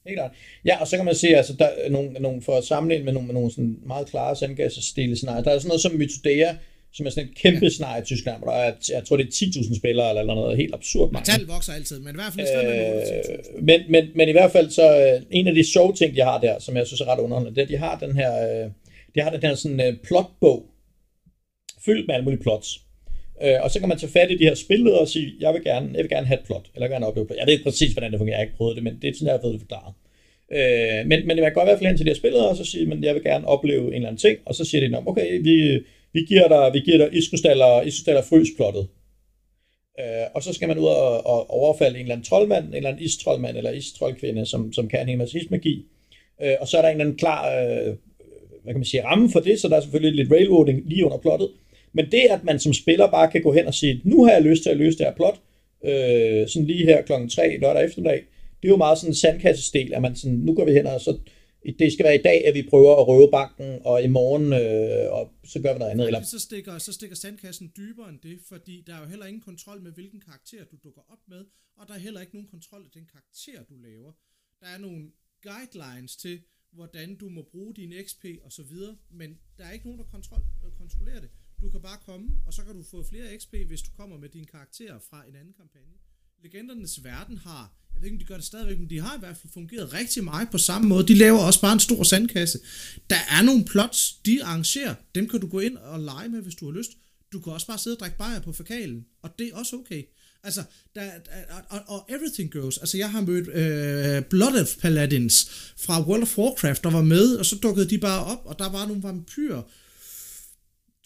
Helt klart. Ja, og så kan man sige, altså, der er nogle, nogle for at sammenligne med nogle, med nogle sådan meget klare sandgasstile scenarier. Der er sådan noget som Mythodea, som er sådan et kæmpe ja. scenarie i Tyskland, hvor der er, jeg tror det er 10.000 spillere eller noget helt absurd mange. Tal vokser altid, men i hvert fald stedet øh, men, men, men i hvert fald så, øh, en af de sjove ting, de har der, som jeg synes er ret underholdende, det er, at de har den her, øh, de har den her sådan uh, plotbog, fyldt med alle mulige plots. Øh, og så kan man tage fat i de her spilledere og sige, jeg vil gerne, jeg vil gerne have et plot, eller gerne opleve plot. Jeg ved ikke præcis, hvordan det fungerer, jeg har ikke prøvet det, men det er sådan, jeg har fået det forklaret. Øh, men, men man kan godt i hvert fald hen til de her spilledere, og så sige, men jeg vil gerne opleve en eller anden ting, og så siger de, okay, vi, vi giver dig, vi giver dig iskustaller, iskustaller frysplottet. Øh, og så skal man ud og, og overfalde en eller anden troldmand, en eller anden istroldmand, eller istroldkvinde, som, som kan en masse ismagi. Øh, og så er der en eller anden klar, øh, hvad kan man sige, ramme for det, så der er selvfølgelig lidt railroading lige under plottet. Men det, at man som spiller bare kan gå hen og sige, nu har jeg lyst til at løse det her plot, øh, sådan lige her klokken 3 lørdag eftermiddag, det er jo meget sådan en sandkassestil, at man sådan, nu går vi hen og så, det skal være i dag, at vi prøver at røve banken, og i morgen, øh, og så gør vi noget andet. Eller... Så, stikker, så stikker sandkassen dybere end det, fordi der er jo heller ingen kontrol med, hvilken karakter du dukker op med, og der er heller ikke nogen kontrol af den karakter, du laver. Der er nogle guidelines til, hvordan du må bruge din XP og så videre, men der er ikke nogen, der kontrol, øh, kontrollerer det. Du kan bare komme, og så kan du få flere XP, hvis du kommer med din karakter fra en anden kampagne. Legendernes Verden har, jeg ved ikke om de gør det stadigvæk, men de har i hvert fald fungeret rigtig meget på samme måde. De laver også bare en stor sandkasse. Der er nogle plots, de arrangerer, dem kan du gå ind og lege med, hvis du har lyst. Du kan også bare sidde og drikke bajer på fakalen, og det er også okay. Altså, der, og, og everything goes. Altså, jeg har mødt øh, Blood of Paladins fra World of Warcraft, der var med, og så dukkede de bare op, og der var nogle vampyrer,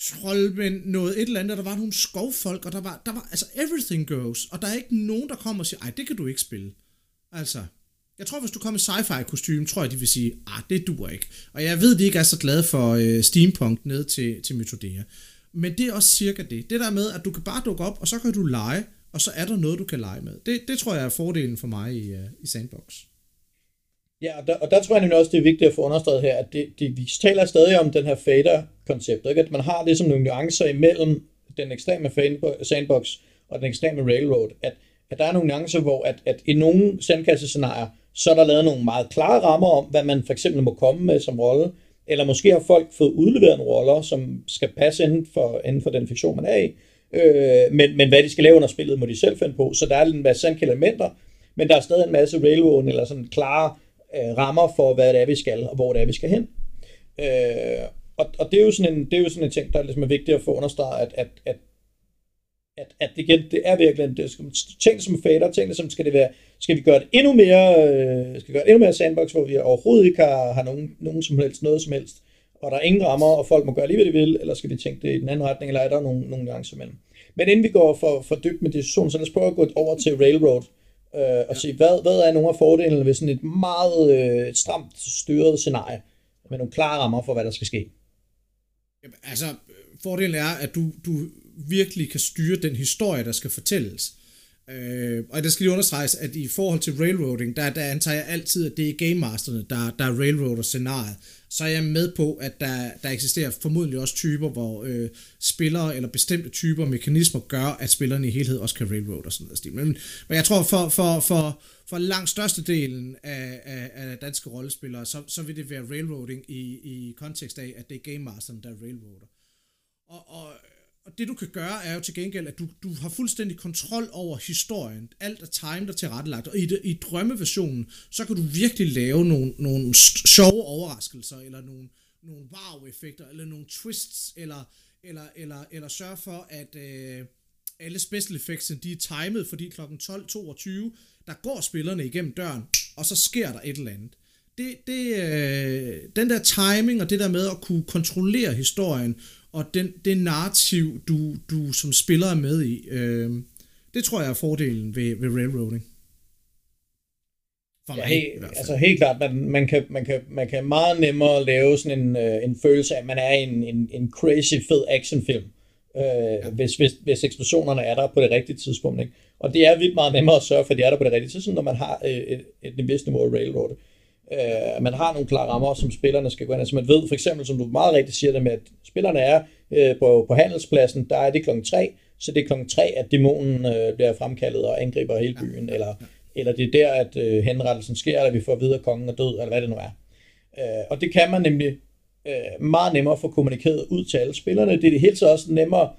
troldmænd, noget et eller andet, der var nogle skovfolk, og der var, der var, altså everything goes, og der er ikke nogen, der kommer og siger, ej, det kan du ikke spille. Altså, jeg tror, hvis du kommer i sci-fi kostume, tror jeg, de vil sige, ah, det duer ikke. Og jeg ved, de ikke er så glade for øh, steampunk ned til, til Mythodea. Men det er også cirka det. Det der med, at du kan bare dukke op, og så kan du lege, og så er der noget, du kan lege med. Det, det tror jeg er fordelen for mig i, øh, i Sandbox. Ja, og der, og der tror jeg nemlig også, det er vigtigt at få understreget her, at det, det, vi taler stadig om den her fader-koncept, ikke? at man har ligesom nogle nuancer imellem den ekstreme sandbox og den ekstreme railroad, at, at der er nogle nuancer, hvor at, at i nogle sandkassescenarier, så er der lavet nogle meget klare rammer om, hvad man for eksempel må komme med som rolle, eller måske har folk fået udleveret nogle roller, som skal passe inden for, inden for den fiktion, man er i, øh, men, men hvad de skal lave under spillet, må de selv finde på, så der er en masse elementer, men der er stadig en masse railroad, eller sådan klare øh, rammer for, hvad det er, vi skal, og hvor det er, vi skal hen. Øh, og, og det er jo sådan en, det er jo sådan en ting, der ligesom er vigtigt at få understreget, at, at, at at, at det, igen, det er virkelig det, ting som fader, ting som skal det være, skal vi gøre det endnu mere, øh, skal vi gøre det endnu mere sandbox, hvor vi overhovedet ikke har, har nogen, nogen som helst, noget som helst, og der er ingen rammer, og folk må gøre lige, hvad de vil, eller skal vi tænke det i den anden retning, eller er der nogle, nogle nuancer imellem. Men inden vi går for, for dybt med diskussionen, så lad os prøve at gå over til Railroad, øh, og se, hvad, hvad er nogle af fordelene ved sådan et meget øh, stramt styret scenarie, med nogle klare rammer for, hvad der skal ske? Jamen, altså, fordelen er, at du, du virkelig kan styre den historie, der skal fortælles. Øh, og det skal lige understreges, at i forhold til railroading, der, der antager jeg altid, at det er game masterne, der, der er railroader scenariet. Så er jeg med på, at der, der eksisterer formodentlig også typer, hvor øh, spillere eller bestemte typer mekanismer gør, at spillerne i helhed også kan railroad og sådan noget stil. Men, men jeg tror, for, for, for, for langt størstedelen af, af, af danske rollespillere, så, så vil det være railroading i, i kontekst af, at det er game masteren, der railroader. Og, og og det du kan gøre er jo til gengæld, at du, du har fuldstændig kontrol over historien. Alt er timet og tilrettelagt. Og i, det, i drømmeversionen, så kan du virkelig lave nogle, nogle sjove overraskelser, eller nogle, nogle wow-effekter, eller nogle twists, eller, eller, eller, eller sørge for, at øh, alle special effects de er timet, fordi kl. 12.22, der går spillerne igennem døren, og så sker der et eller andet. Det, det, øh, den der timing og det der med at kunne kontrollere historien, og den, det narrativ, du, du som spiller er med i, øh, det tror jeg er fordelen ved, ved railroading. For ja, mig, helt, altså helt klart, man, man, kan, man, kan, man kan meget nemmere lave sådan en, øh, en følelse af, at man er en, en, en crazy fed actionfilm, øh, ja. hvis, hvis, hvis eksplosionerne er der på det rigtige tidspunkt. Ikke? Og det er vildt meget nemmere at sørge for, at de er der på det rigtige tidspunkt, når man har øh, et, et, et vist niveau af railroad. Øh, Øh, man har nogle klare rammer, som spillerne skal gå ind. Altså man ved for eksempel, som du meget rigtigt siger det med, at spillerne er øh, på, på handelspladsen, der er det klokken 3, så det er klokken 3, at dæmonen øh, bliver fremkaldet og angriber hele byen, ja. eller, eller det er der, at øh, henrettelsen sker, eller vi får videre, at kongen er død, eller hvad det nu er. Øh, og det kan man nemlig øh, meget nemmere få kommunikeret ud til alle spillerne. Det er det helt så også nemmere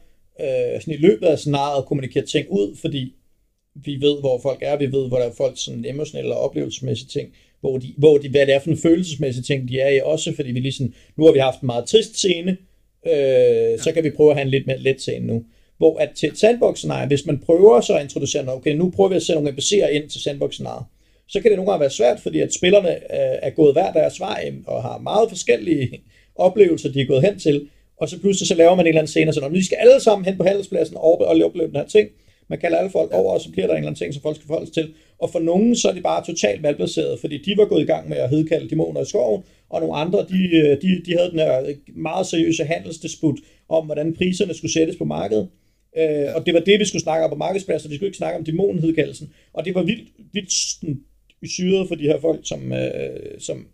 øh, sådan i løbet af scenariet at kommunikere ting ud, fordi vi ved, hvor folk er, vi ved, hvor der er folk sådan emotionelle og oplevelsesmæssige ting, hvor de, hvor de, hvad det er for en følelsesmæssige ting, de er i også, fordi vi ligesom, nu har vi haft en meget trist scene, øh, så kan vi prøve at have en lidt mere let scene nu. Hvor at til sandbox nej, hvis man prøver så at introducere noget, okay, nu prøver vi at sætte nogle NPC'er ind til sandbox så kan det nogle gange være svært, fordi at spillerne øh, er gået hver deres vej, og har meget forskellige oplevelser, de er gået hen til, og så pludselig så laver man en eller anden scene, og så når vi skal alle sammen hen på handelspladsen og, og opleve den her ting, man kalder alle folk over, og så bliver der en eller anden ting, som folk skal forholde sig til. Og for nogen, så er det bare totalt malplaceret, fordi de var gået i gang med at hedkalde dæmoner i skoven, og nogle andre, de, øh, de, de havde den her meget seriøse handelsdisput om, hvordan priserne skulle sættes på markedet. Øh, og det var det, vi skulle snakke om på markedspladsen, vi skulle ikke snakke om dæmonenhedkaldelsen. Og det var vildt, vildt syret for de her folk, som, øh, som,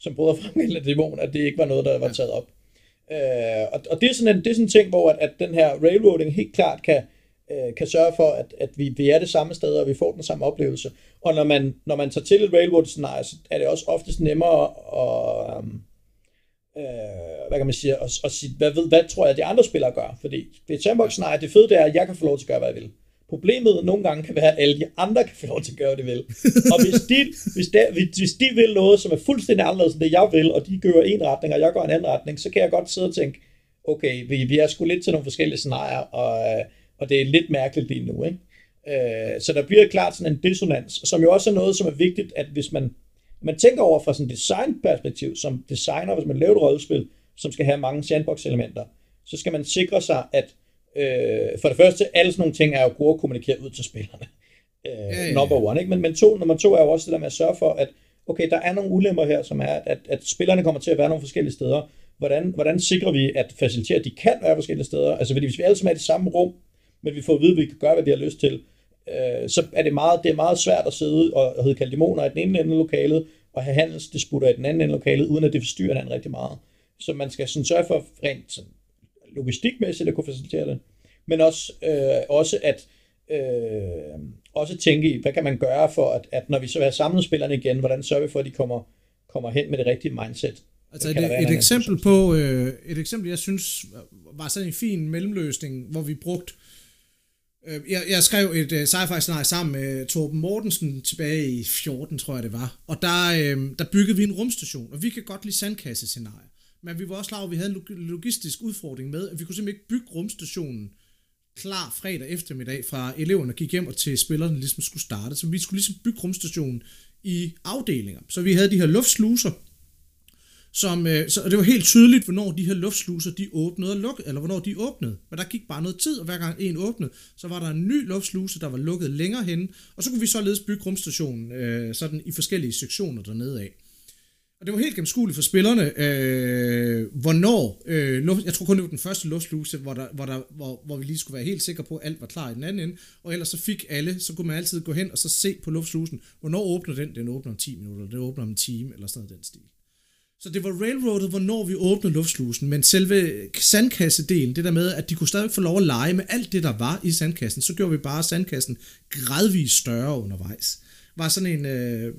som prøvede at fremkalde dæmoner, at det ikke var noget, der var taget op. Øh, og, og det er sådan en, det er sådan en ting, hvor at, at den her railroading helt klart kan, øh, kan sørge for, at, at vi, vi er det samme sted, og vi får den samme oplevelse. Og når man, når man tager til et railroad-scenarie, så er det også oftest nemmere at, um, øh, hvad kan man sige, at, at sige, hvad, ved, hvad tror jeg, de andre spillere gør? Fordi det sandbox-scenarie, det fede det er, at jeg kan få lov til at gøre, hvad jeg vil. Problemet nogle gange kan være, at alle de andre kan få lov til at gøre, hvad de vil. Og hvis de, hvis, de, hvis de vil noget, som er fuldstændig anderledes end det, jeg vil, og de gør en retning, og jeg går en anden retning, så kan jeg godt sidde og tænke, okay, vi, vi er sgu lidt til nogle forskellige scenarier, og, og det er lidt mærkeligt lige nu. Ikke? Øh, så der bliver klart sådan en dissonans, som jo også er noget, som er vigtigt, at hvis man, man tænker over fra sådan et designperspektiv, som designer, hvis man laver et rollespil, som skal have mange sandbox-elementer, så skal man sikre sig, at øh, for det første, alle sådan nogle ting er jo gode at kommunikere ud til spillerne. Øh. Number one, ikke? Men, men to, nummer to er jo også det der med at sørge for, at okay, der er nogle ulemper her, som er, at, at spillerne kommer til at være nogle forskellige steder. Hvordan, hvordan sikrer vi, at facilitere, at de kan være forskellige steder? Altså, fordi hvis vi alle sammen er i det samme rum, men vi får at vide, at vi kan gøre, hvad vi har lyst til, øh, så er det meget, det er meget svært at sidde og, og hedde kaldimoner i den ene ende af lokalet, og have handelsdisputter i den anden ende af lokalet, uden at det forstyrrer hinanden rigtig meget. Så man skal sådan sørge for rent sådan, logistikmæssigt at kunne facilitere det, men også, øh, også at øh, også tænke i, hvad kan man gøre for, at, at når vi så har samlet spillerne igen, hvordan sørger vi for, at de kommer, kommer hen med det rigtige mindset. Altså et, et eksempel på, øh, et eksempel, jeg synes var sådan en fin mellemløsning, hvor vi brugte Øh, jeg, jeg skrev et øh, uh, sci-fi scenarie sammen med Torben Mortensen tilbage i 14, tror jeg det var. Og der, uh, der byggede vi en rumstation, og vi kan godt lide sandkassescenarier. Men vi var også klar over, at vi havde en logistisk udfordring med, at vi kunne simpelthen ikke bygge rumstationen klar fredag eftermiddag fra eleverne gik hjem og til spillerne ligesom skulle starte. Så vi skulle ligesom bygge rumstationen i afdelinger. Så vi havde de her luftsluser, som, øh, så det var helt tydeligt, hvornår de her luftsluser, de åbnede og lukkede, eller hvornår de åbnede. Men der gik bare noget tid, og hver gang en åbnede, så var der en ny luftsluse, der var lukket længere hen, og så kunne vi således bygge rumstationen øh, sådan i forskellige sektioner dernede af. Og det var helt gennemskueligt for spillerne, øh, hvornår, øh, luft, jeg tror kun det var den første luftsluse, hvor, der, hvor, der, hvor, hvor vi lige skulle være helt sikre på, at alt var klar i den anden ende, og ellers så fik alle, så kunne man altid gå hen og så se på luftslusen, hvornår åbner den, den åbner om 10 minutter, den åbner om en time, eller sådan noget den stil. Så det var railroadet, hvornår vi åbnede luftslusen, men selve sandkassedelen, det der med, at de kunne stadig få lov at lege med alt det, der var i sandkassen, så gjorde vi bare sandkassen gradvist større undervejs. Var sådan en, øh,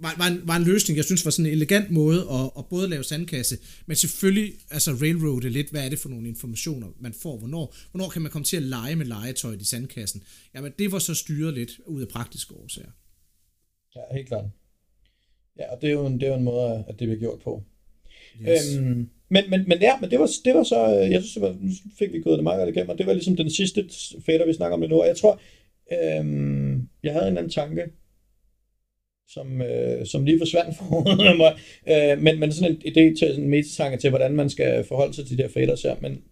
var, var, en, var en løsning, jeg synes var sådan en elegant måde at, at både lave sandkasse, men selvfølgelig altså railroade lidt, hvad er det for nogle informationer, man får, hvornår, hvornår kan man komme til at lege med legetøjet i sandkassen. Jamen det var så styret lidt ud af praktiske årsager. Ja, helt klart. Ja, og det er jo en, det er jo en måde, at det bliver gjort på. Yes. Øhm, men, men, men ja, men det var, det var så, øh, jeg synes, det var, nu fik vi gået det meget godt igennem, og det var ligesom den sidste fader, vi snakker om det nu, og jeg tror, øhm, jeg havde en anden tanke, som, øh, som lige forsvandt for mig, øh, men, men sådan en idé til, en metatanke til, hvordan man skal forholde sig til de her her, men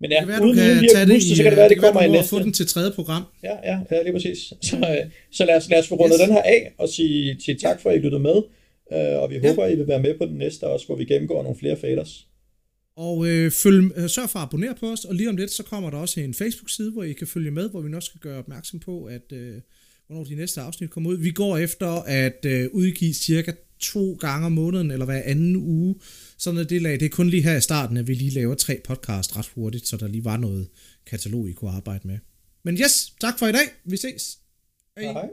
men ja, det kan være, uden, du kan tage det i, så kan det være, det, det kommer i næste. få den til tredje program. Ja, ja, ja lige præcis. Så, øh, så lad, os, lad os få rundet yes. den her af, og sige, sige tak for, at I lyttede med. Øh, og vi ja. håber, I vil være med på den næste også, hvor vi gennemgår nogle flere faders. Og øh, følg, øh, sørg for at abonnere på os, og lige om lidt, så kommer der også en Facebook-side, hvor I kan følge med, hvor vi nok skal gøre opmærksom på, at øh, hvornår de næste afsnit kommer ud. Vi går efter at øh, udgive cirka to gange om måneden, eller hver anden uge. Sådan er det lag. Det er kun lige her i starten, at vi lige laver tre podcast ret hurtigt, så der lige var noget katalog, I kunne arbejde med. Men yes, tak for i dag. Vi ses. Hej. Hej.